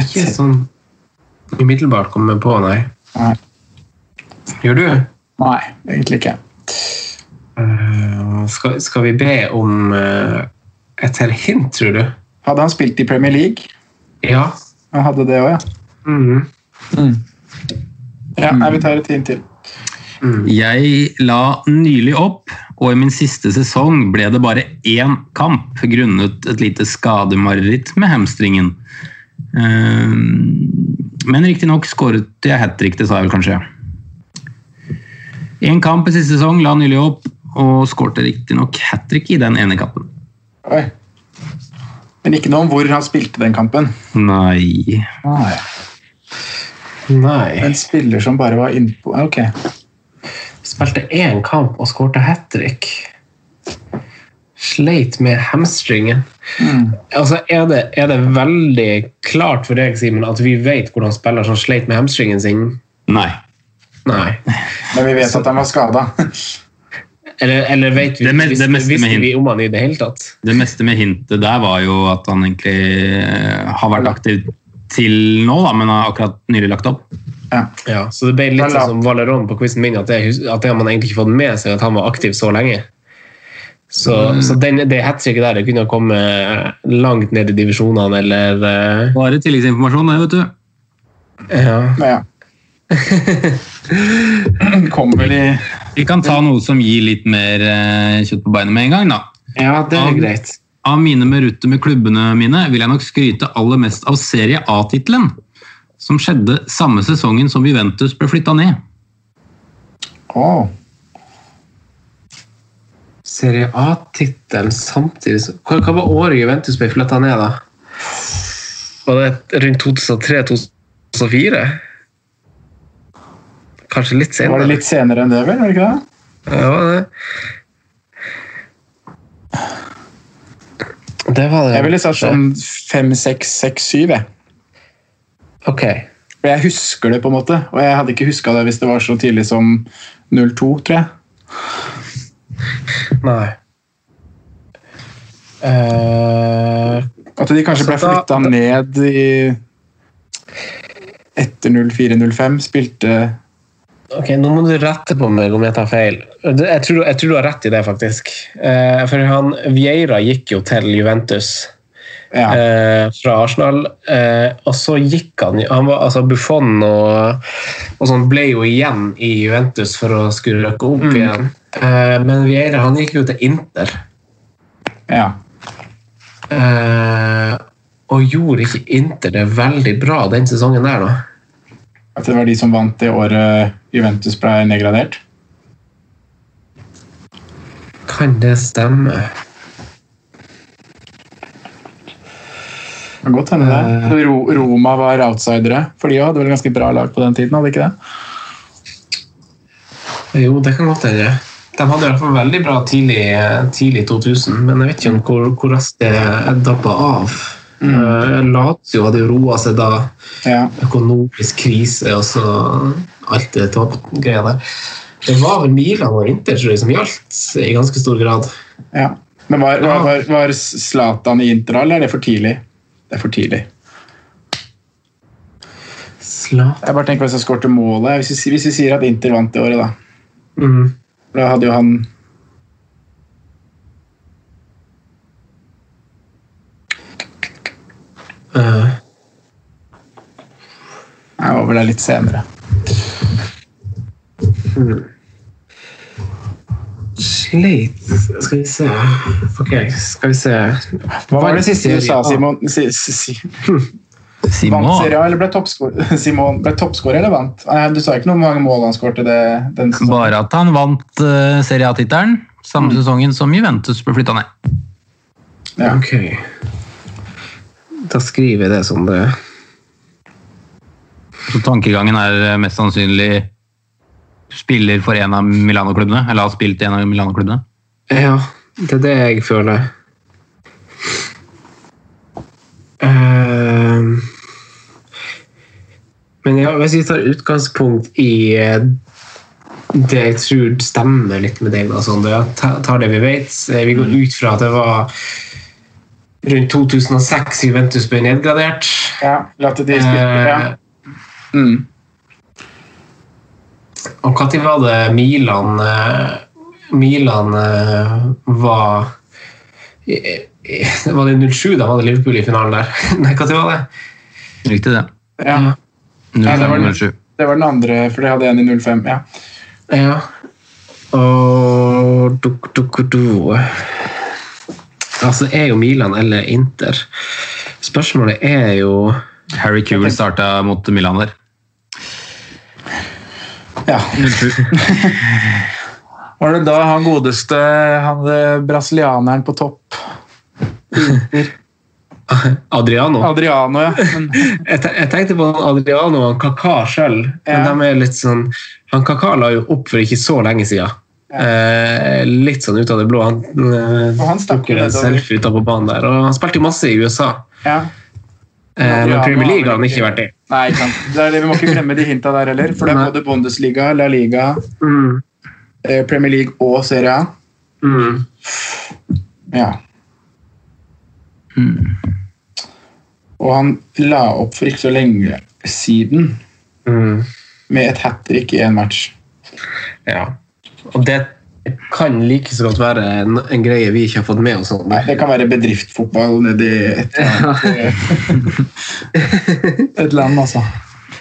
Ikke sånn umiddelbart kommer på, nei. Nei. Gjør du? Nei, egentlig ikke. Eh, skal, skal vi be om uh, et helt hint, tror du? Hadde han spilt i Premier League? Ja. Han hadde det òg, ja. Mhm. Ja, nei, Vi tar et hint til. Jeg la nylig opp, og i min siste sesong ble det bare én kamp grunnet et lite skademareritt med hamstringen. Eh, Men riktignok skåret jeg hat trick, det sa jeg vel kanskje. Én kamp i siste sesong, la nylig opp, og skårte riktignok hat trick i den ene kampen. Oi. Men ikke noe om hvor han spilte den kampen. Nei Nei. Nei. En spiller som bare var innpå Ok. Spilte én kamp og skårte hat trick. Sleit med hamstringen. Altså, er det, er det veldig klart for deg, Simen, at vi vet hvordan spiller som sleit med hamstringen sin? Nei. Nei. Men vi vet at han var skada. Eller, eller vet vi, Det me- det visste, meste visste vi om han i det hele tatt? Det meste med hintet der var jo at han egentlig eh, har vært aktiv til nå, da, men har akkurat nylig lagt opp. Ja. Ja, så det ble litt sånn som Valeron på quizen min, at det, at det har man egentlig ikke fått med seg at han var aktiv så lenge. Så, så den, det hat tricket der det kunne ha kommet langt ned i divisjonene, eller eh, Bare tilleggsinformasjon, det, vet du. ja. Ja. Kommer vel i Vi kan ta noe som gir litt mer eh, kjøtt på beinet med en gang, da. ja, det er av, greit. Av mine merutter med klubbene mine vil jeg nok skryte aller mest av Serie A-tittelen, som skjedde samme sesongen som Juventus ble flytta ned. Å, Serie A-tittelen samtidig hva, hva var året Juventus ble flytta ned, da? Var det rundt 2003-2004? Kanskje litt senere? Var det litt senere enn det, vel? Var det ikke det? Ja, det var det. Det var det. Jeg ville sagt sånn 5-6-6-7. jeg. Ok. Jeg husker det, på en måte. Og jeg hadde ikke huska det hvis det var så tidlig som 02, tror jeg. Nei. Uh, At de kanskje ble da- flytta ned i Etter 04-05. Spilte ok, Nå må du rette på meg om jeg tar feil. Jeg tror, jeg tror du har rett i det, faktisk. Uh, for han, Vieira gikk jo til Juventus Ja. uh, fra Arsenal. Uh, og så gikk han, han var, altså Buffon og, og sånn ble jo igjen i Juventus for å skulle røkke opp igjen. Eh, men Vieira han gikk jo til Inter. ja. Uh, og gjorde ikke Inter det veldig bra den sesongen der, da? At det var de som vant det året Juventus ble nedgradert? Kan det stemme? Det kan godt hende det. Ro, Roma var outsidere, for de hadde vel ganske bra lag på den tiden? hadde ikke det? Jo, det kan godt hende. De hadde i hvert fall veldig bra tidlig, tidlig 2000, men jeg vet ikke hvor, hvor raskt det dabba av. Mm. Lazio hadde roa seg da. Ja. Økonomisk krise og så alt det toppgreia der. Det var vel Milan og Inter tror jeg, som gjaldt i ganske stor grad. ja. Men var, var, var, var Zlatan i Inter, eller er det for tidlig? Det er for tidlig. Zlatan. Jeg bare tenker hvis jeg skårte målet. Hvis vi, hvis vi sier at Inter vant det året, da. Mm. Da hadde jo han uh. Jeg var vel der litt senere. sleit Skal vi se Ok, skal vi se. Hva var det siste du sa, Simon? Si, si, si. Vant Simon. Serie A, eller ble toppskårer Simon, ble toppskårer eller vant? Nei, Du sa ikke noe om hvor mange mål han skåret den sesongen. Bare at han vant uh, Serie A-tittelen samme sesongen som Juventus ble flytta ned. Ja. Ok. Da skriver jeg det som det Så tankegangen er eh, mest sannsynlig spiller for en av Milano-klubbene, eller har spilt i en av Milano-klubbene. Ja, det er det jeg føler. Ehm. Men ja, hvis vi tar utgangspunkt i eh, det jeg tror stemmer litt med deg, da, Sondre, tar det vi vet. Eh, Vi går ut fra at det var rundt 2006 Juventus ble nedgradert. Ja, la til de spilte, ja. Eh, Mm. Og når var det Milan eh, Milan var Var det 07 da var det Liverpool i finalen der? Nei, når var det? Riktig det. ja. Ja, det var den. Det var den andre, for det hadde en i 05. Ja. Ja. Og duk, duk, du. Altså, det er jo Milan eller Inter. Spørsmålet er jo Harry Kewell starta mot Milan der. ja. Var det da han godeste, han eh, brasilianeren på topp Adriano. Adriano, ja. Men, Jeg, tenkte på Adriano og Kaka sjøl. Ja. De er litt sånn Han Kaka la jo opp for ikke så lenge siden. Eh, litt sånn ut av det blå. Han, eh, han tok en selfie utapå banen der. Og han spilte jo masse i USA. ja. Eh, men Premier League har han ikke vært i. Nei, ikke sant. Det er det, vi må ikke glemme de hinta der heller. For det er både Bundesliga, La Liga, Mm. eh, Premier League og Serie A. Mm. Ja. Og han la opp for ikke så lenge siden Mm. med et hat trick i en match. Ja. Og det kan like så godt være en, en greie vi ikke har fått med oss. sånn. Nei, det kan være bedriftsfotball nedi et, et land, altså.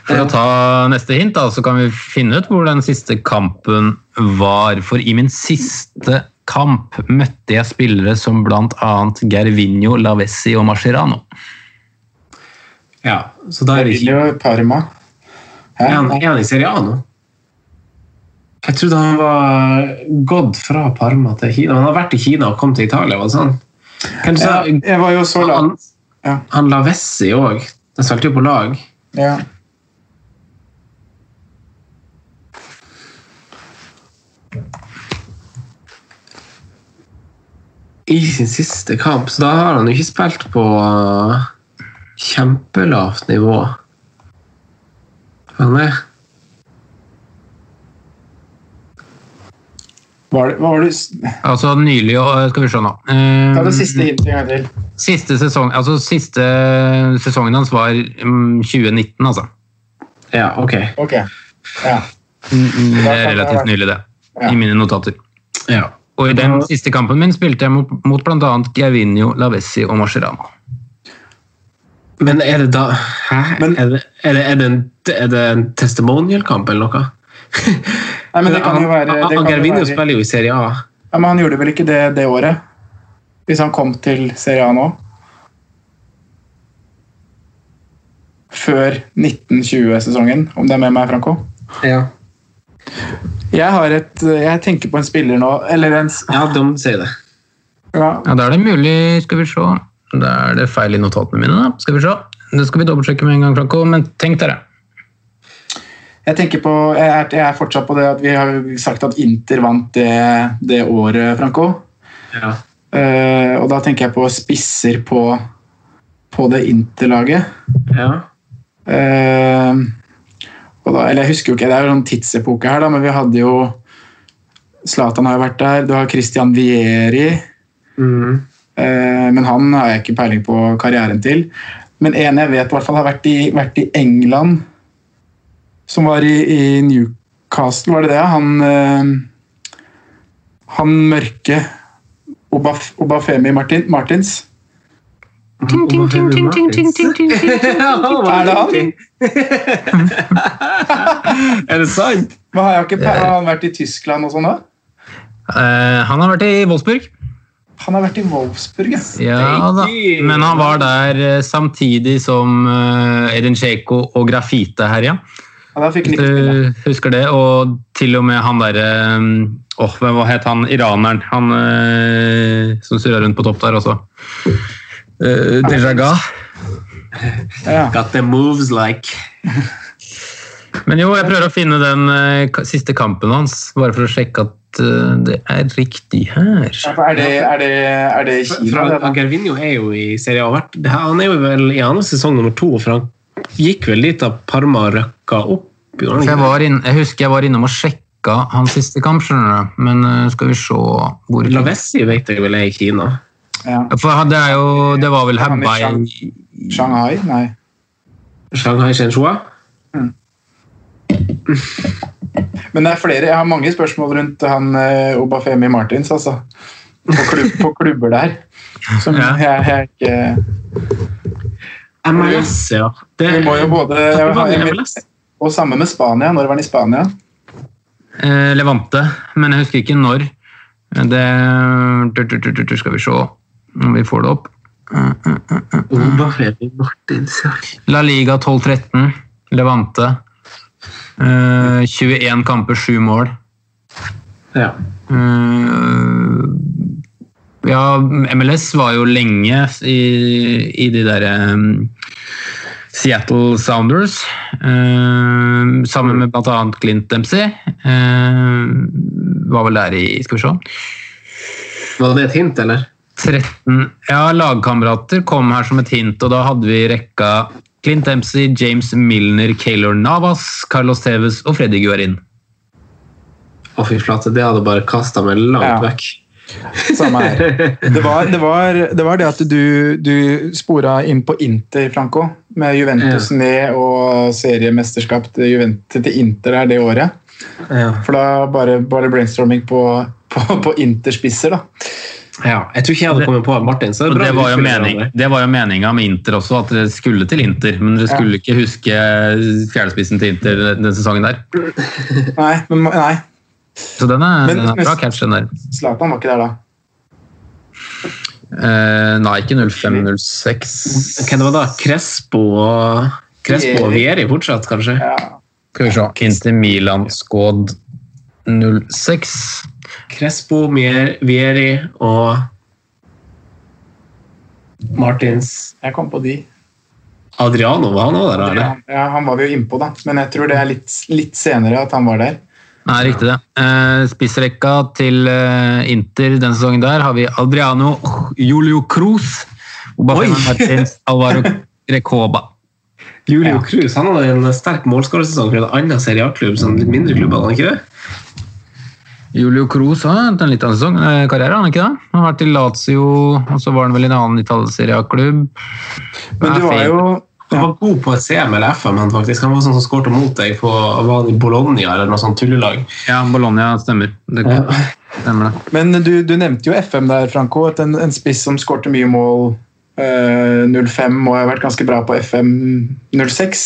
For å ta neste hint, da, så kan vi finne ut hvor den siste kampen var. For i min siste kamp møtte jeg spillere som bl.a. Gervinho, Lavessi og Mascherano. Ja, så da er det ikke Emilio Parma. Er han, er han i Serie A nå? Jeg trodde han var gått fra Parma til Kina. Han har vært i Kina og kom til Italia. var det sånn? Ja, jeg var jo så han, langt. Ja. han Lavessi òg. De spilte jo på lag. Ja. I sin siste kamp, så da har han jo ikke spilt på kjempelavt nivå. Var det, hva var det, Altså nylig og Skal vi se nå. Eh, ta det siste hintet en gang til. Siste sesong, altså siste sesongen hans var mm, 2019, altså. Ja, ok. Ok. Ja. Det er relativt nylig, det. Ja. I mine notater. Ja. Og i den siste kampen min spilte jeg mot, mot bl.a. Gervinho, Lavessi og Mascherano. Men er det da Hæ? Men- er, det, er, det, er, det en, er det en testimonial-kamp eller noe? Nei, men det kan jo være, det kan jo Gervinho være spiller jo i Serie A. ja, Men han gjorde vel ikke det det året? Hvis han kom til Serie A nå? Før 1920-sesongen, om det er med meg, Franco? Ja, Jeg har et Jeg tenker på en spiller nå Eller en ja de sier det. ja, Ja, Da er det mulig, skal vi se. Da er det feil i notatene mine, da. Skal vi se. Det skal vi dobbeltsjekke med en gang, Franco. Men tenk dere. Jeg tenker på jeg er, jeg er fortsatt på det at vi har sagt at Inter vant det, det året, Franco. Ja. Uh, og da tenker jeg på spisser på, på det Inter-laget. ja. Uh, og da, eller jeg husker jo ikke, Det er jo en tidsepoke her, da, men vi hadde jo Zlatan har jo vært der. Du har Christian Vieri. Mm. Eh, men han har jeg ikke peiling på karrieren til. Men en jeg vet i hvert fall har vært i, vært i England, som var i, i Newcastle, var det det? Han, eh, han mørke Obaf, Obafemi Martin, Martins. Ting, ting, ting, ting, ting, ting, ting, ting, Er det han? Er det sant? Men har, jeg ikke, har han vært i Tyskland og sånn da? Uh, han har vært i Wolfsburg. Han har vært i Wolfsburg, ja. Ja da. Men han var der eh, samtidig som Edin Dzeko og Grafite herja. ja da fikk du husker det. Og til og med han derre Åh, hvem- hva het han iraneren? Han eh, som surra rundt på topp der også. Uh, Dejaga. Ja. Got the moves like Men jo, jeg prøver å finne den uh, siste kampen hans, bare for å sjekke at eh, det er riktig her. Ja, Er det, er det, er det Kina? Fra? Gervinho er jo i Serie A. Vært- det her- Han er jo vel i andre sesong nummer to, for han gikk vel litt av Parma røkka opp. jeg, var inn, jeg husker jeg var innom og sjekka hans siste kamp, skjønner du. Men eh, skal vi se hvor Lavessi vet jeg vel er i Kina. Ja. For det er jo Det var vel Hebei Shanghai? Nei. Shanghai Shenhua. Men det er flere. Jeg har mange spørsmål rundt han eh, Obafemi Martins, altså. På, klubb, på klubber der. Som Ja. jeg, jeg ikke MLS, ja. Det, Vi må jo både jeg, jeg, Og samme med Spania. Når var han i Spania? eh, Levante, men jeg husker ikke når. Det Skal vi se om vi får det opp. Obafemi Martins, ja. La Liga 12-13. Levante. Eh, 21 kamper, 7 mål. ja. Uh, ja, MLS var jo lenge i, i de der um, Seattle Sounders. Uh, sammen med bl.a. Clint Dempsey. Eh, var vel der i Skal vi se. Var det et hint, eller? 13 Ja, lagkamerater kom her som et hint, og da hadde vi rekka Clint Dempsey, James Milner, Kaylor Navas, Carlos Tevez og Freddy Guarin. Å, fy flate, det hadde bare kasta meg langt Ja. vekk. Samme her. Det var det, var, det, var det at du, du spora inn på Inter, Franco. Med Juventus ned og seriemesterskap til, Juventus, til Inter her det året. Ja. For da bare, bare brainstorming på, på, på Inter-spisser, da. Ja. Jeg tror ikke jeg hadde kommet på Martin. Så det, bra det var, jo mening, det var jo meninga med Inter også, at dere skulle til Inter. Men dere skulle ikke huske fjerdespissen til Inter den sesongen der. Nei, men, nei. Så den er, Men- den er bra catch, den der. Zlatan var ikke der da. Eh, nei, ikke 05-06. Hva det var da? Crespo og Crespo og Vieri fortsatt, kanskje? Ja. Skal vi se. Inter Milan Skåd 06. Crespo, Mier- Vieri og Martins Jeg kom på de. Adriano, var han òg der? eller? Ja, han var vi jo innpå, da. Men jeg tror det er litt, litt senere at han var der. Nei, riktig det. Eh, spissrekka til eh, Inter denne sesongen der har vi Adriano Julio Cruz, Obafemi Martins, Alvaro Recoba. Julio Cruz han hadde en sterk målskårersesong for en annen Serie A-klubb, sånn litt mindre klubb, hadde han ikke det? Julio Cruz har hatt en litt annen sesong, eh, karriere, han ikke det? Han har vært i Lazio, og så var han vel i en annen Italia-serie A-klubb. Men du var jo Han var god på et CM eller FM, men faktisk. Han var sånn som skårte mot deg på var han i Bologna eller noe sånt tullelag. Ja, Bologna stemmer. Det stemmer det. Men du, du nevnte jo FM der, Franco. At en, en spiss som skårte mye mål Eh, 05 må har ha vært ganske bra på FM 06.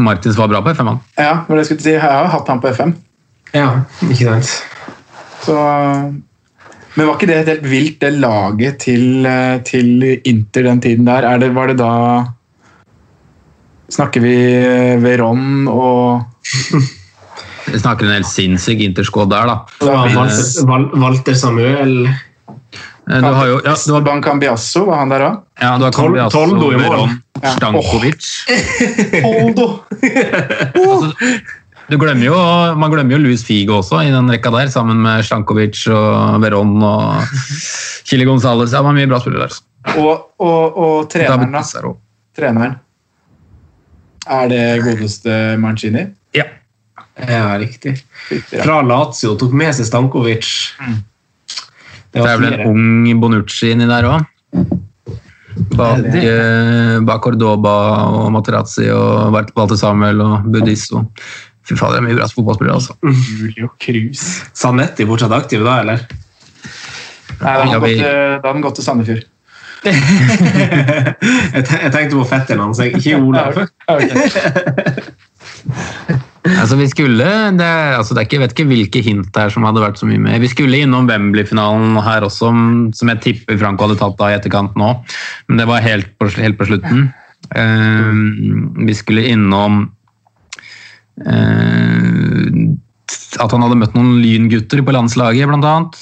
Martins var bra på FM, han. Ja, det var det jeg skulle si. Jeg har hatt han på FM. Ja, ikke sant. Så, men var ikke det et helt vilt, det laget til, eh, til Inter den tiden der? Er det, var det da Snakker vi eh, Veron og Vi snakker en helt sinnssyk interskåd der, da. Det var Walter, Val- Walter Samuel Eh, Du har jo ja, du har, Ban Cambiasso, var han der òg? ja, du har Cambiasso, Toldo i mål. Ja. Stankovic. Altså, du glemmer jo, man glemmer jo Luis Figo også i den rekka der, sammen med Stankovic og Verón og Chile Gonzales. Ja, det var mye bra spillere der. Og, og, og treneren, da. Treneren. Er det godeste Mancini? Ja. Ja, riktig. Fra Lazio. Tok med seg Stankovic. Det Det er vel en ung Bonucci inni der òg. Bak, eh, bak Cordoba og Materazzi og Walter Samuel og Budisso. Fy fader, det er mye bra fotballspillere, altså. Julio Cruz. Sanetti fortsatt aktiv da, eller? Nei, da har han gått til- Sandefjord. jeg, tenkte på fetteren hans, ikke Olav. Altså, vi skulle, det, altså, det er ikke, jeg vet ikke hvilke hint det er som hadde vært så mye med. Vi skulle innom Wembley-finalen her også, som jeg tipper Franco hadde tatt av i etterkant nå. Men det var helt på, helt på slutten. Eh, vi skulle innom at han hadde møtt noen lyngutter på landslaget, blant annet.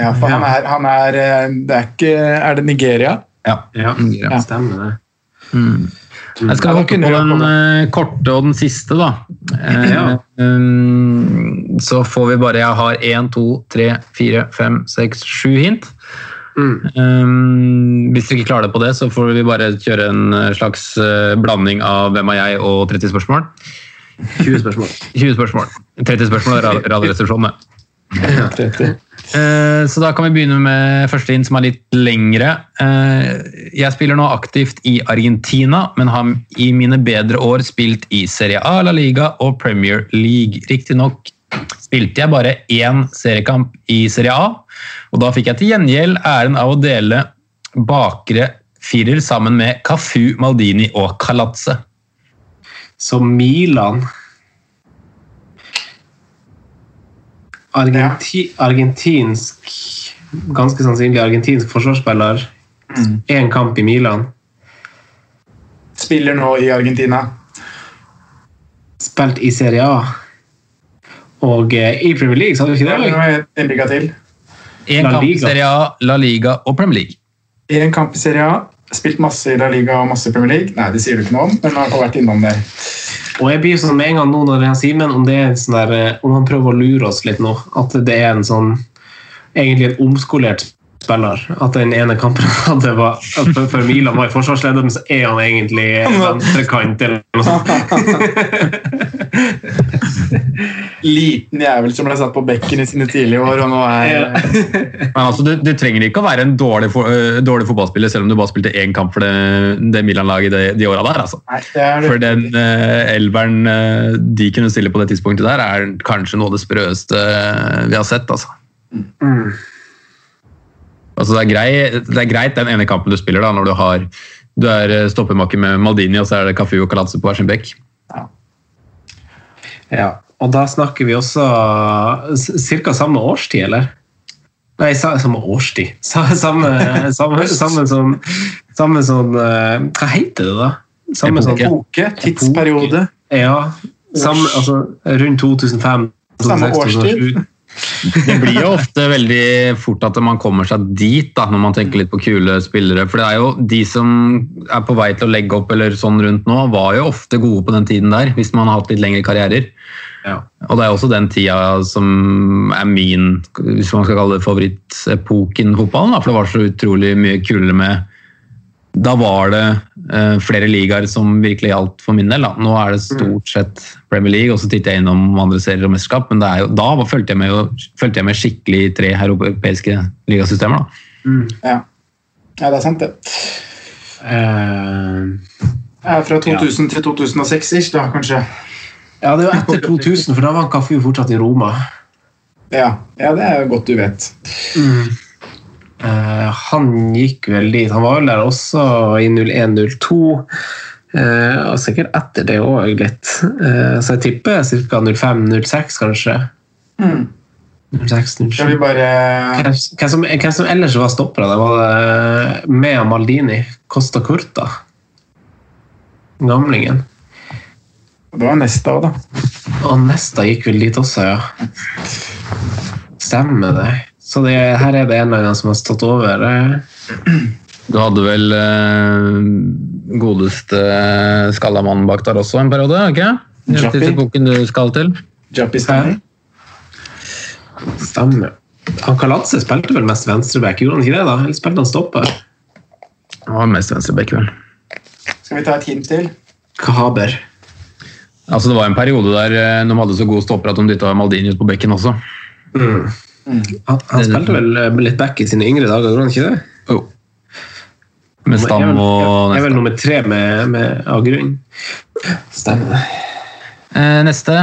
Ja, for han er, han er eh, Det er ikke Er det Nigeria? Ja. Ja, Ja. stemmer det. Mm. Jeg skal hoppe på den eh, korte og den siste, da. Eh, Ja. um, så får vi bare Jeg har én, to, tre, fire, fem, seks, sju hint. Mm. Hvis dere ikke klarer det på det, så får vi bare kjøre en eh, slags eh, blanding av Hvem er jeg og 30 spørsmål. 20 spørsmål. 20 spørsmål. 30 spørsmål er Ra- Radioresepsjonen. Eh, Så da kan vi begynne med første inn, som er litt lengre. Eh, Jeg spiller nå aktivt i Argentina, men har i mine bedre år spilt i Serie A, La Liga og Premier League. Riktignok spilte jeg bare én seriekamp i Serie A, og da fikk jeg til gjengjeld æren av å dele bakre firer sammen med Cafu, Maldini og Calazze. Så Milan Argenti Argentinsk Ganske sannsynlig argentinsk forsvarsspiller. Én kamp i Milan. Spiller nå i Argentina. Spilt i Serie A. Og eh, i Premier League, sa du ikke Ja, det? var En liga til. Én kamp i Serie A, La Liga og Premier League. Én kamp i Serie A. Spilt masse i La Liga og masse i Premier League. Nei, det sier du ikke noe om, men han har vært innom det. Og jeg blir sånn med en gang nå når jeg sier men om det er sånn der, eh, om han prøver å lure oss litt nå, at det er en sånn egentlig en omskolert spiller. At den ene kampen han hadde var for Milan var i forsvarsleder, men så er han egentlig venstrekant eller noe sånt. Liten jævel som ble satt på bekken i sine tidlige år, og nå er Men altså, du, du trenger ikke å være en dårlig, for, uh, dårlig fotballspiller selv om du bare spilte én kamp for det, det Milan-laget de, de åra der. Altså. Nei, det For den uh, elveren uh, de kunne stille på det tidspunktet der, er kanskje noe av det sprøeste øh, vi har sett. Altså. Altså, det, er grei, det er greit den ene kampen du spiller da, når du har du er stoppemaker med Maldini, og så er det Cafu og Calazzo på hver sin bekk. Ja, og da snakker vi også ca. samme årstid, eller? Nei, samme årstid. Sa, samme, samme, samme sånn Samme sånn eh, Hva heter det, da? Samme sånn Epoke, tidsperiode. Ja. Samme, altså, rundt 2005. Samme 2006, årstid. 2007. Det blir jo ofte veldig fort at man kommer seg dit, da, når man tenker litt på kule spillere. For det er jo de som er på vei til å legge opp eller sånn rundt nå, var jo ofte gode på den tiden der, hvis man har hatt litt lengre karrierer. Ja. Og det er også den tida som er min, hvis man skal kalle det favorittepoken i fotballen, da, for det var så utrolig mye kulere med da var det flere ligaer som virkelig gjaldt for min del. Da. Nå er det stort sett Premier League, og så titter jeg innom andre serier og mesterskap. Men det er jo, da var- fulgte jeg, med, fulgte jeg med skikkelig i tre europeiske ligasystemer. Da. Ja. ja, det er sant, det. Uh, Ja, fra 2000 til 2006 ish, da, kanskje. ja, det var etter 2000, for da var Cafu fortsatt i Roma. Ja, ja det er jo godt du vet. Eh, han gikk vel dit. Han var vel der også i 01-02. Uh, og sikkert etter det òg litt. Uh, så jeg tipper ca. 05-06, kanskje. Mm. 06-07. Skal vi bare hvem, som, hvem som ellers var stoppere? Det var det Mea Maldini, Costa Curta. Gamlingen. Det var Nesta òg, da. Og Nesta gikk vel dit også, ja. Stemmer det. Så det, her er det en eller annen som har stått over. eh. Du hadde vel eh, godeste skallamannen bak der også en periode? ikke? Okay? Jappi. den epoken du skal til. Jappi Stanley. Stemmer. Han Kalatse spilte vel mest venstreback, gjorde han ikke det? da? Eller spilte han stopper? Han var mest venstreback, vel. Skal vi ta et hint til? Kahaber. Altså, det var en periode der eh, de hadde så gode stopper at de dytta Maldini ut på bekken også. Han, han spilte vel litt back i sine yngre dager, gjorde han ikke det? Jo. Med Stam og Jeg er vel nummer tre med, med, av grunn. Stemmer. Eh, neste.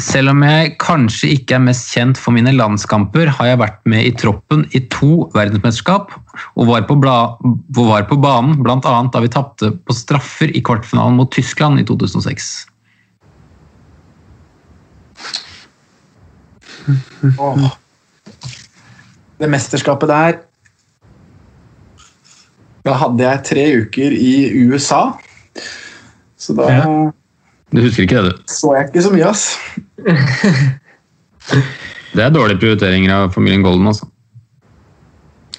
Selv om jeg kanskje ikke er mest kjent for mine landskamper, har jeg vært med i troppen i to verdensmesterskap og var på, bla, var på banen bl.a. da vi tapte på straffer i kvartfinalen mot Tyskland i 2006. Åh. Det mesterskapet der Da hadde jeg tre uker i USA. Så da Ja. Du husker ikke det, du? så jeg ikke så mye, ass. Det er dårlige prioriteringer av familien Golden. altså.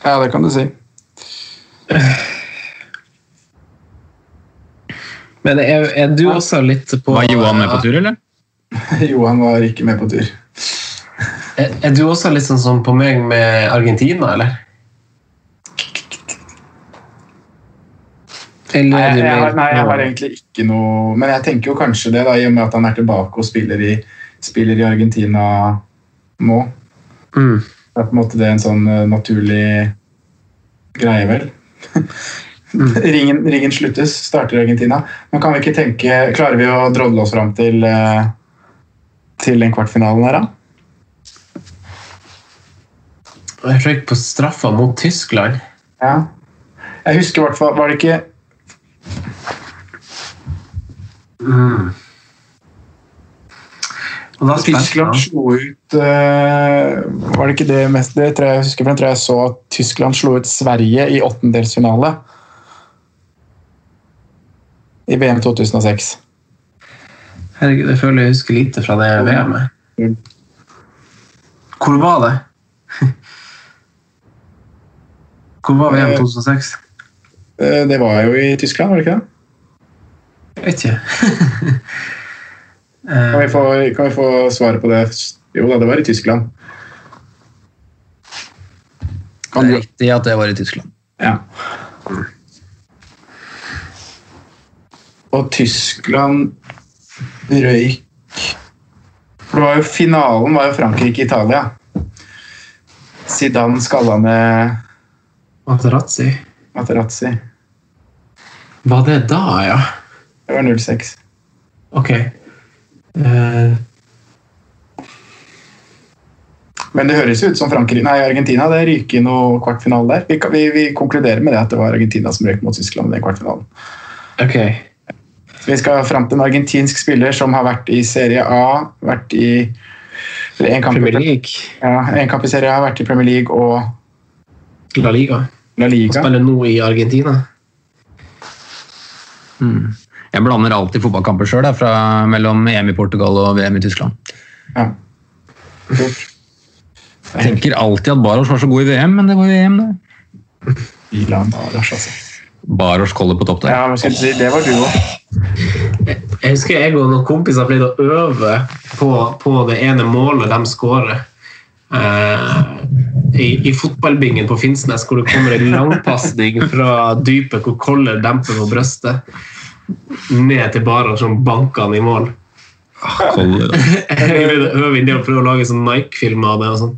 Ja, det kan du si. Men er, er du også litt på Var Johan med på tur, eller? Johan var ikke med på tur. Er, er du også litt sånn som på meg med Argentina, eller? Eller Nei, jeg, jeg, nei, jeg har egentlig ikke noe Men jeg tenker jo kanskje det, da, i og med at han er tilbake og spiller i, spiller i Argentina nå. Mm. Det er på en måte det en sånn eh, naturlig greie, vel. ringen, ringen sluttes, starter Argentina. Men kan vi ikke tenke Klarer vi å drodle oss fram til, eh, til den kvartfinalen her, da? Jeg røyk på straffa mot Tyskland. Ja. Jeg husker i hvert fall Var det ikke da Tyskland slo ut eh, Var det ikke det mest Det tror jeg jeg husker, for jeg tror jeg så at Tyskland slo ut Sverige i åttendelsfinale. I VM 2006. Herregud, jeg føler jeg husker lite fra det VM-et. Hvor var det? Hvor var VM 2006? Eh, Det var jo i Tyskland, var det ikke det? Jeg vet ikke. Kan vi få, kan vi få svaret på det? Jo da, det var i Tyskland. Det er riktig at det var i Tyskland. Ja. Og Tyskland røyk For det var jo finalen var jo Frankrike-Italia. Zidane skalla ned Materazzi. Materazzi. Var det da, ja? Det var 06. Ok. Uh... Men det høres ut som Frankrike, nei, Argentina det ryker i noe kvartfinale der. Vi, vi, vi konkluderer med det at det var Argentina som røyk mot Tyskland i den kvartfinalen. ok. Vi skal fram til en argentinsk spiller som har vært i Serie A, vært i en kamp, Premier League. Ja, en kamp i Serie A, vært i Premier League og La Liga. La Og Liga. spiller nå i Argentina. Jeg blander alltid fotballkamper sjøl, mellom EM i Portugal og VM i Tyskland. Ja. Jeg tenker alltid at Baros var så god i VM, men det var jo EM, det. Baros, altså. Baros på topp der. Ja, men skal si, det var du òg. Jeg husker jeg og noen kompiser pleide å øve på, på det ene målet de skårer. Eh, i, I fotballbingen på Finnsnes, hvor det kommer en langpasning fra dypet hvor Koller demper på brystet, ned til Baran som banker han i mål. Da. Pleide å inn det og prøve å lage sånn Nike-film av det. og sånn.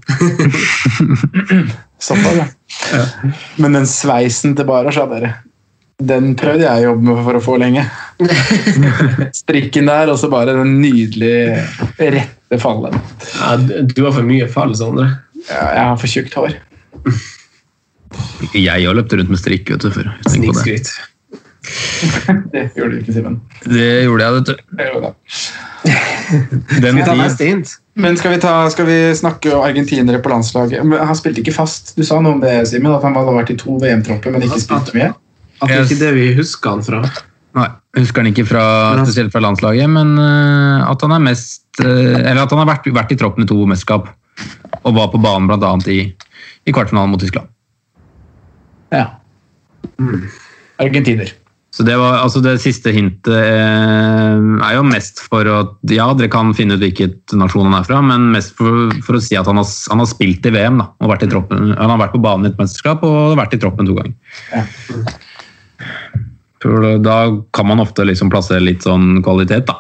Såpass, ja. Men den sveisen til ja, dere. Den prøvde jeg å jobbe med for å få lenge. Strikken der, og så bare den nydelige rette fallen. Ja, du- har for mye fall, Sondre. Ja, jeg har for tjukt hår. Jeg har løpt rundt med strikk, vet du. Før. Snikskryt. Det gjorde du ikke, Simen. det gjorde jeg, vet du. Det gjorde. Den Vi neste hint. Men skal vi, ta, skal vi snakke om argentinere på landslaget? Men Han spilte ikke fast. Du sa noe om det, Simen, at han hadde vært i to VM-tropper, men ikke spilt mye. At det er ikke det vi husker han fra. Nei, jeg husker han ikke fra, spesielt fra landslaget, men eh, at han er mest eh, Eller at han har vært, vært i troppen i to mesterskap. Og var på banen bl.a. I, i kvartfinalen mot Tyskland. Ja. Argentiner. Så det, var, altså det siste hintet eh, er jo mest for å Ja, dere kan finne ut hvilket nasjon han er fra, men mest for, for å si at han har, han har spilt i VM. da, og vært i troppen. Han har vært på banen i et mesterskap og vært i troppen to ganger. Ja. For da kan man ofte liksom plassere litt sånn kvalitet, da.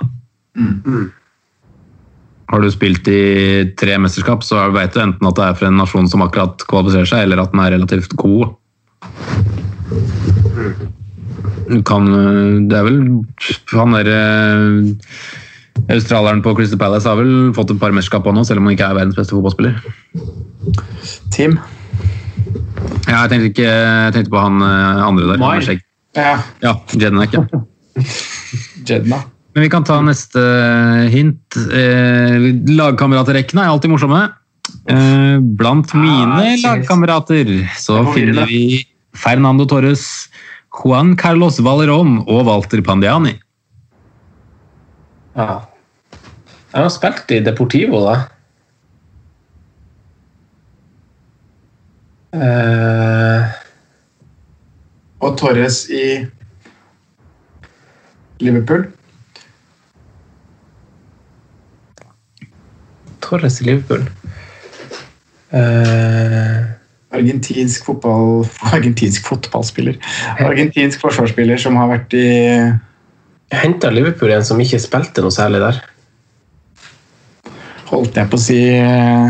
Har du spilt i tre mesterskap, så vet du enten at det er for en nasjon som akkurat kvalifiserer seg, eller at den er relativt god. Du kan Det er vel Han der eh, Australieren på Crystal Palace har vel fått et par mesterskap på nå, selv om han ikke er verdens beste fotballspiller. Team. Ja, jeg tenkte, ikke, jeg tenkte på han eh, andre der. Mai. Ja. Ja, Jednak, ja. Jedna. Men vi kan ta neste hint. Eh, lagkameraterrekkene er alltid morsomme. Eh, blant mine Ah, lagkamerater så er finner vi Fernando Torres, Juan Carlos Valerón og Walter Pandiani. Ja. Jeg har spilt i Deportivo, da. Eh, Og Torres i Liverpool. Torres i Liverpool. uh... Argentinsk fotball... Argentinsk fotballspiller. Argentinsk forsvarsspiller som har vært i henta Liverpool en som ikke spilte noe særlig der. Holdt jeg på å si eh,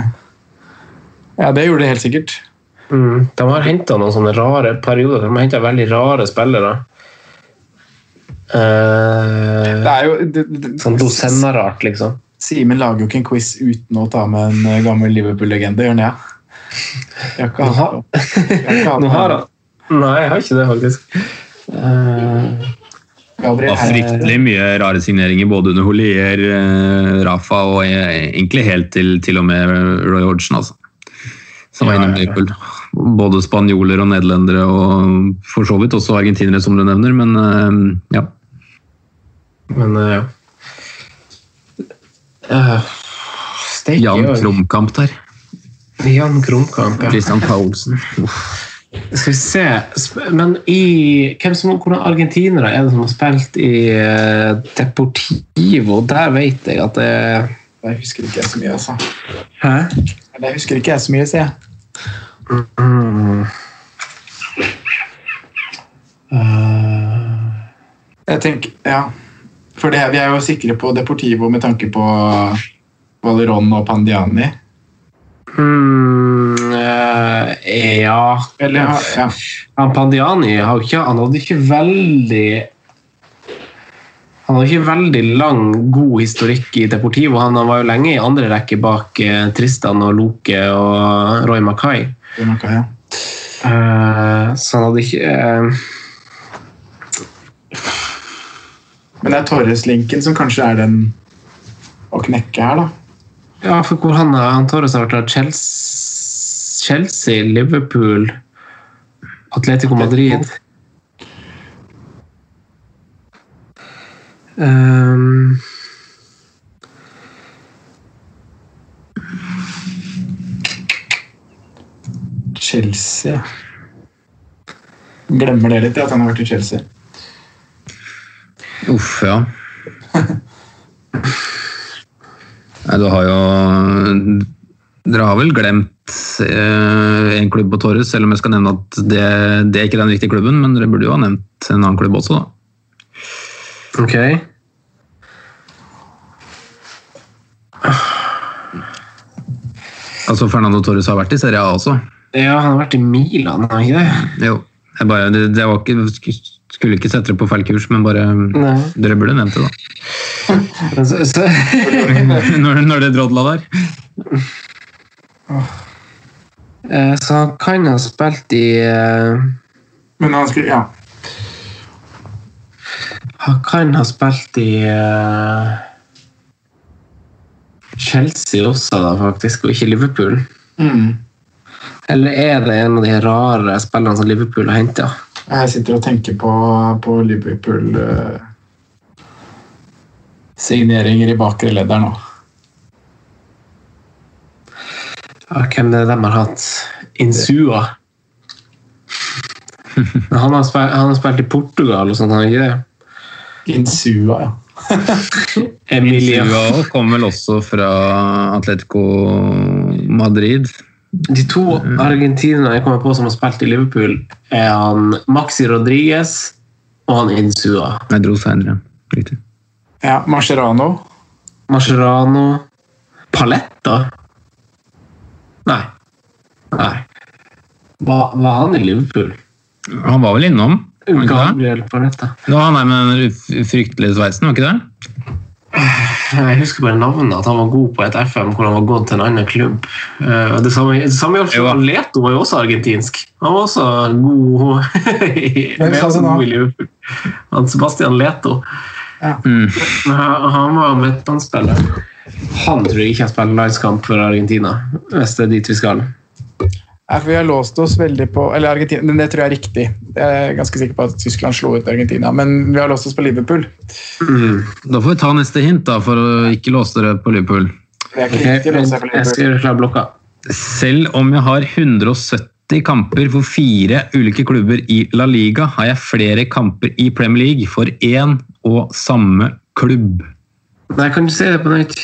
Ja, det gjorde det helt sikkert. Mm. De har henta noen sånne rare perioder. De har henta veldig rare spillere. Uh, Det er jo det, det, sånn Dosenna-rart, liksom. Simen lager jo ikke en quiz uten å ta med en eh, gammel Liverpool-legende, gjør han det? Jeg kan ha Nå har- han Nei, jeg har ikke det, faktisk. Eh, Det var fryktelig mye rare signeringer både under Holier, Rafa og egentlig helt til, til og med Roy Hodgson, altså. Som var innom innom ja, ja. Liverpool. Både spanjoler og nederlendere og for så vidt også argentinere, som du nevner, men eh, ja. men eh, ja. Uh, Jan. Krumkamp der. Jan Krumkamp, ja. Christian Paulsen. Skal vi se Men i hvem som, Hvordan argentinere er det som har spilt i eh, Deportivo? Der vet jeg at det Der husker ikke jeg så mye, altså. Hæ? Jeg husker ikke jeg så mye, sier jeg. Eh, Jeg tenker, ja. For det, vi er jo sikre på Deportivo med tanke på Valeron og Pandiani. mm, uh, ja Eller, ja, ja. Han Pandiani har ikke, han hadde ikke veldig han hadde ikke veldig lang, god historikk i Deportivo. Han var jo lenge i andre rekke bak eh, Tristan og Loke og Roy Mackay. Noe, ja. uh, så han hadde ikke uh... Men det er Torres-linken som kanskje er den å knekke her, da. Ja, for hvor han, han Torres har vært Chelsea, Chelsea, Liverpool, Atletico Madrid um, Chelsea. Glemmer det litt, at han har vært i Chelsea. Uff, ja. Nei, du har jo Dere har vel glemt eh, en klubb på Torres, selv om jeg skal nevne at det, det er ikke den viktige klubben, men dere burde jo ha nevnt en annen klubb også, da. Ok. Altså, Fernando Torres har vært i Serie A også. Ja, han har vært i Milan, har han ikke det? Jo. Jeg bare, det, det var ikke, skulle ikke sette det på feil kurs, men bare Nei. Dere burde nevnt det, da. Så, så, når, når det drodla der. Eh, Så han kan ha spilt i eh, Men han skulle Ja. Han kan ha spilt i eh, Chelsea også, da, faktisk, og ikke Liverpool. Mm. Eller er det en av de rare spillerne som Liverpool har henta? Jeg sitter og tenker på, på Liverpool uh, signeringer i bakre ledd her nå. Hvem det er de har hatt? Insua. Men han har, spilt, han har spilt i Portugal og sånt, han har ikke det? Insua, ja. Emilia. Insua kommer vel også fra Atletico Madrid. De to argentinerne jeg kommer på som har spilt i Liverpool, er han Maxi Rodriguez og han Insua. Jeg dro senere. Riktig. ja Mascherano. Mascherano Paletta? Nei. Nei. Var, var han i Liverpool? Han var vel innom? Gabriel Paletta. Det var han der med den fryktelige sveisen, var ikke det? Jeg husker bare navnet, at han var god på et FM hvor han var gått til en annen klubb. Eh, Det samme, det samme gjaldt Jo. for Leto, var jo også argentinsk. Han var også god, i Liverpool. Han Sebastian Leto. Mm. Men Han, han var midtbanespiller. Han tror jeg ikke har spilt landskamp for Argentina, hvis det er dit vi skal. For vi har låst oss veldig på Eller Argentina, men det tror jeg er riktig. Jeg er ganske sikker på at Tyskland slo ut Argentina, men vi har låst oss på Liverpool. Da får vi ta neste hint, da, for å ikke låse dere på Liverpool. Det er ikke Ok, riktig å låse seg på jeg skal Liverpool. gjøre klar blokka. Selv om jeg har 170 kamper for fire ulike klubber i La Liga, har jeg flere kamper i Premier League for én og samme klubb. Nei, kan du se det på nytt?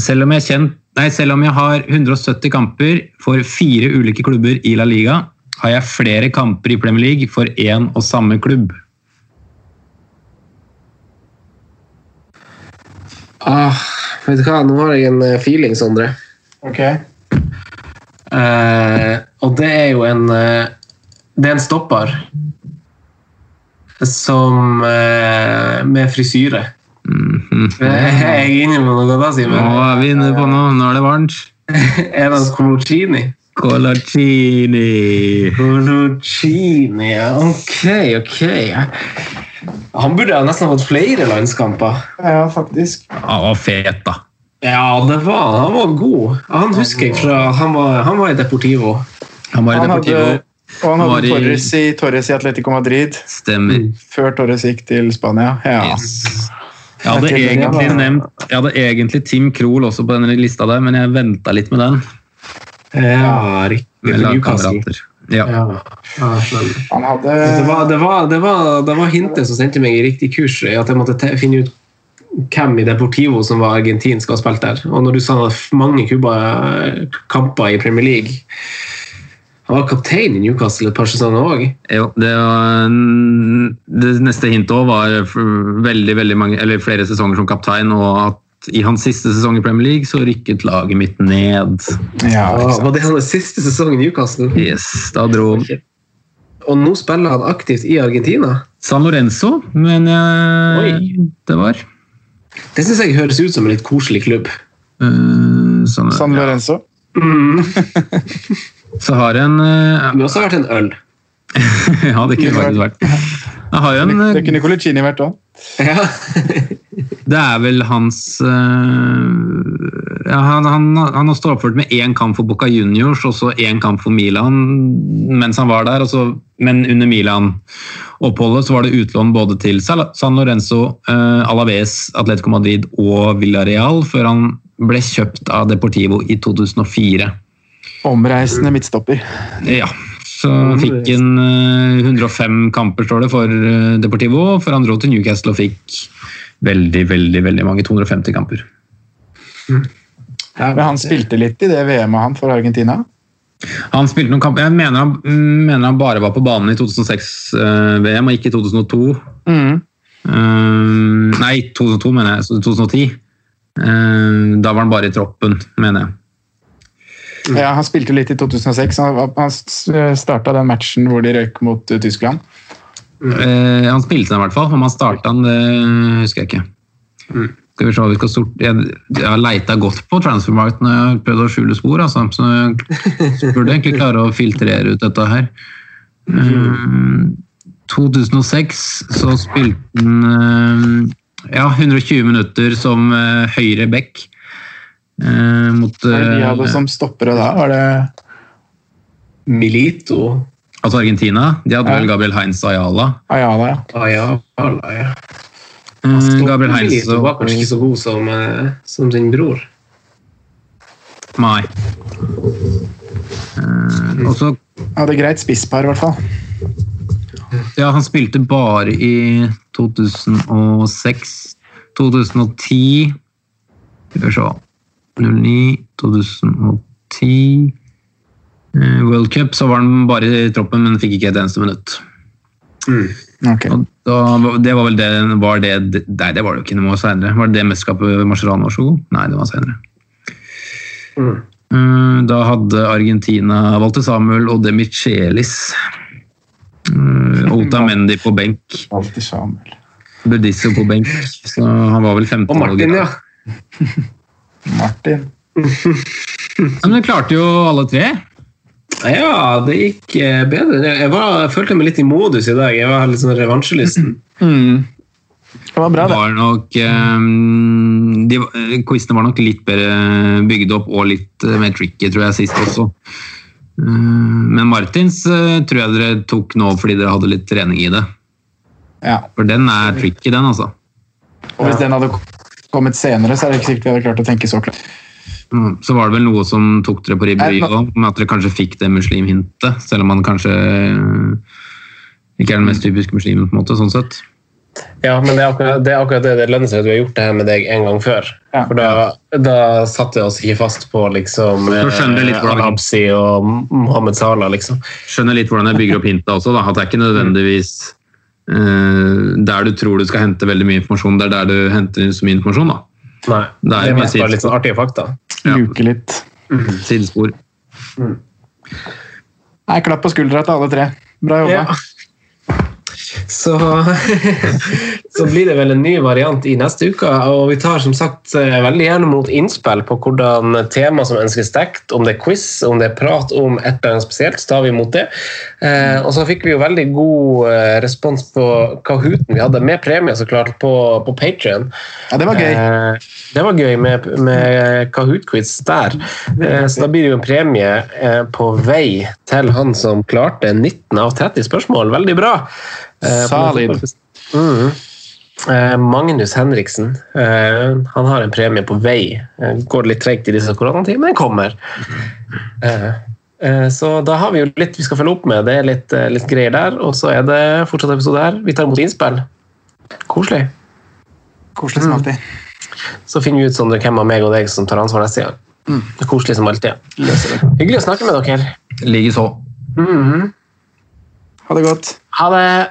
Selv om jeg, er kjent, nei, selv om jeg har 170 kamper for fire ulike klubber i La Liga, har jeg flere kamper i Premier League for én og samme klubb. Ah, vet du hva, nå har jeg en eh, feeling, Sondre. Ok. Eh, og det er jo en eh, Det er en stopper som eh, Med frisyre. Mhm. Jeg er inne med noe da, Nå er vi inne på noe, nå er det varmt. Er det Coloccini? Colocini Coloccini, ja. Ok, ok. Han burde ha nesten fått flere landskamper. Ja, faktisk. Han var fet, da. Ja, det var han. var god. Han husker jeg fra Han var, han var i Deportivo. Han var i Han hadde, Deportivo. og han Han var hadde i- Torres i, Torres i Atletico Madrid Stemmer. før Torres gikk til Spania. Ja. Yes. Jeg hadde, egentlig nevnt, jeg hadde egentlig Tim Krohl også på denne lista der, men jeg venta litt med den. Ja, riktig. Newcastle. Ja. Ja. Ja. Han hadde Det var, det, var, det, var, det var hintet som sendte meg i riktig kurs, at jeg måtte finne ut hvem i Deportivo som var argentinsk og spilte der. Og når du sa mange Cuba kamper i Premier League Han var kaptein i Newcastle et par sesonger òg. Jo, det, det neste hintet òg var veldig, veldig mange, eller flere sesonger som kaptein, og at i hans siste sesong i Premier League så rykket laget mitt ned. ja, ikke? Var det hans siste sesong i Newcastle? Yes, da dro han. Og nå spiller han aktivt i Argentina. San Lorenzo, men jeg, Oi. det var Det syns jeg høres ut som en litt koselig klubb. Uh, sånn, San Lorenzo. Så har en uh, Det kunne også vært en øl. Ja, det kunne faktisk vært. Jeg har en Det eh, kunne Colicini vært òg. Ja. Det er vel hans uh, ja, han, han, han har stått oppført med én kamp for Boca Juniors og så én kamp for Milan mens han var der. og så- men under Milan-oppholdet så var det utlån både til San Lorenzo, uh, Alaves, Atletico Madrid og Villarreal før han ble kjøpt av Deportivo i 2004. Omreisende midtstopper. Ja, så fikk han eh, 105 kamper, står det, for eh, Deportivo, for han dro til Newcastle og fikk veldig, veldig, veldig mange 250 kamper. Men han spilte litt i det VM-et han for Argentina. Han spilte noen kamper, Jeg mener han, mener han bare var på banen i 2006-VM, og ikke i 2002. Mm. Eh, nei, 2002 mener jeg. så 2010. Eh, da var han bare i troppen, mener jeg. Ja, Han spilte litt i 2006. Han, han starta den matchen hvor de røyk mot eh, Tyskland. Eh, han spilte den i hvert fall. Om han starta den, det husker jeg ikke. Skal vi se, vi skal sort... Jeg, jeg har leita godt på Transfermarkt når jeg har prøvd å skjule spor, altså. Så jeg burde egentlig klare å filtrere ut dette her. Eh, 2006 så spilte han eh, ja, 120 minutter som eh, høyre back. Eh, mot Hva er det de eh, hadde som stoppere da? Var det Milito. Altså Argentina. De hadde Ja. vel Gabriel Heinz Ayala. Ayala, ja. Ayala, ja. Eh, Gabriel Heinz Milito var kanskje ikke så god som, eh, som sin bror. Nei. Eh, og så Hadde greit spisspar, i hvert fall. Ja, han spilte bare i 2006, 2010 Skal vi se 09, 2010 eh, World Cup, så var han bare i troppen, men fikk ikke et eneste minutt. Ok. Og da, det var vel det, var det Nei, det var det jo ikke noe senere. Var det det mesterskapet Marcerano var så god? Nei, det var senere. Mm. Eh, Da hadde Argentina valgte Samuel og De Michelis. Uh, Otamendi på benk. Alltid Samuel. Budisso på benk. Så han var vel 15 Og Martin, ja. Martin. Men du klarte jo alle tre. Ja, det gikk eh, bedre. Jeg, var, jeg følte meg litt i modus i dag. Jeg var litt sånn revansjelysten. Det var bra, Det var nok um, de, eh, Quizene var nok litt bedre bygd opp og litt eh, mer tricky, tror jeg, sist også. Men Martins tror jeg dere tok nå fordi dere hadde litt trening i det. Ja. For den er tricky, den, altså. Og hvis den hadde kommet senere, så er det ikke sikkert vi hadde klart å tenke så klart. Mm, Så var det vel noe som tok dere på ribberiet òg, med at dere kanskje fikk det muslimhintet, selv om man kanskje eh, ikke er den mest typiske muslimen, på en måte, sånn sett. Ja, men det er akkurat det, er akkurat det. det lønner seg at vi har gjort det her med deg en gang før. Ja. For da, da satte vi oss ikke fast på liksom hvordan- Al-Habsi og Mohammed Salah, liksom. Skjønner litt hvordan jeg bygger opp hintet også, da. At det er ikke nødvendigvis eh, der du tror du skal hente veldig mye informasjon, det er der du henter så mye informasjon, da. Nei, Det er mest bare litt sånn artige fakta. Ja. Luke litt. Sidespor. Nei, klapp på skuldra til alle tre. Bra jobba. Ja. Så, så blir det vel en ny variant i neste uke. Og vi tar som sagt eh, veldig gjerne mot innspill på hvordan tema som ønskes dekt. Om det er quiz, om det er prat om et eller annet spesielt, så tar vi imot det. Eh, og så fikk vi jo veldig god eh, respons på Kahooten vi hadde, med premie så klart, på, på Patrion. Ja, det var gøy. Eh, det var gøy med, med Kahoot-quiz der. Eh, så da blir det jo en premie på vei til han som klarte 19 av 30 spørsmål. Veldig bra. Eh, den- Mhm. Eh, Magnus Henriksen eh, han har en premie på vei. Går litt tregt i disse koronatider, men kommer. Eh, eh, så da har vi jo litt vi skal følge opp med. Det er litt, litt greier der. Og så er det fortsatt episode her. Vi tar imot innspill. Koselig. Koselig som alltid. Så finner vi ut sånn, hvem av meg og deg som tar ansvar neste gang. Det er Koselig som alltid. Hyggelig å snakke med dere. Likeså. Mhm. Ha det godt. Ha det.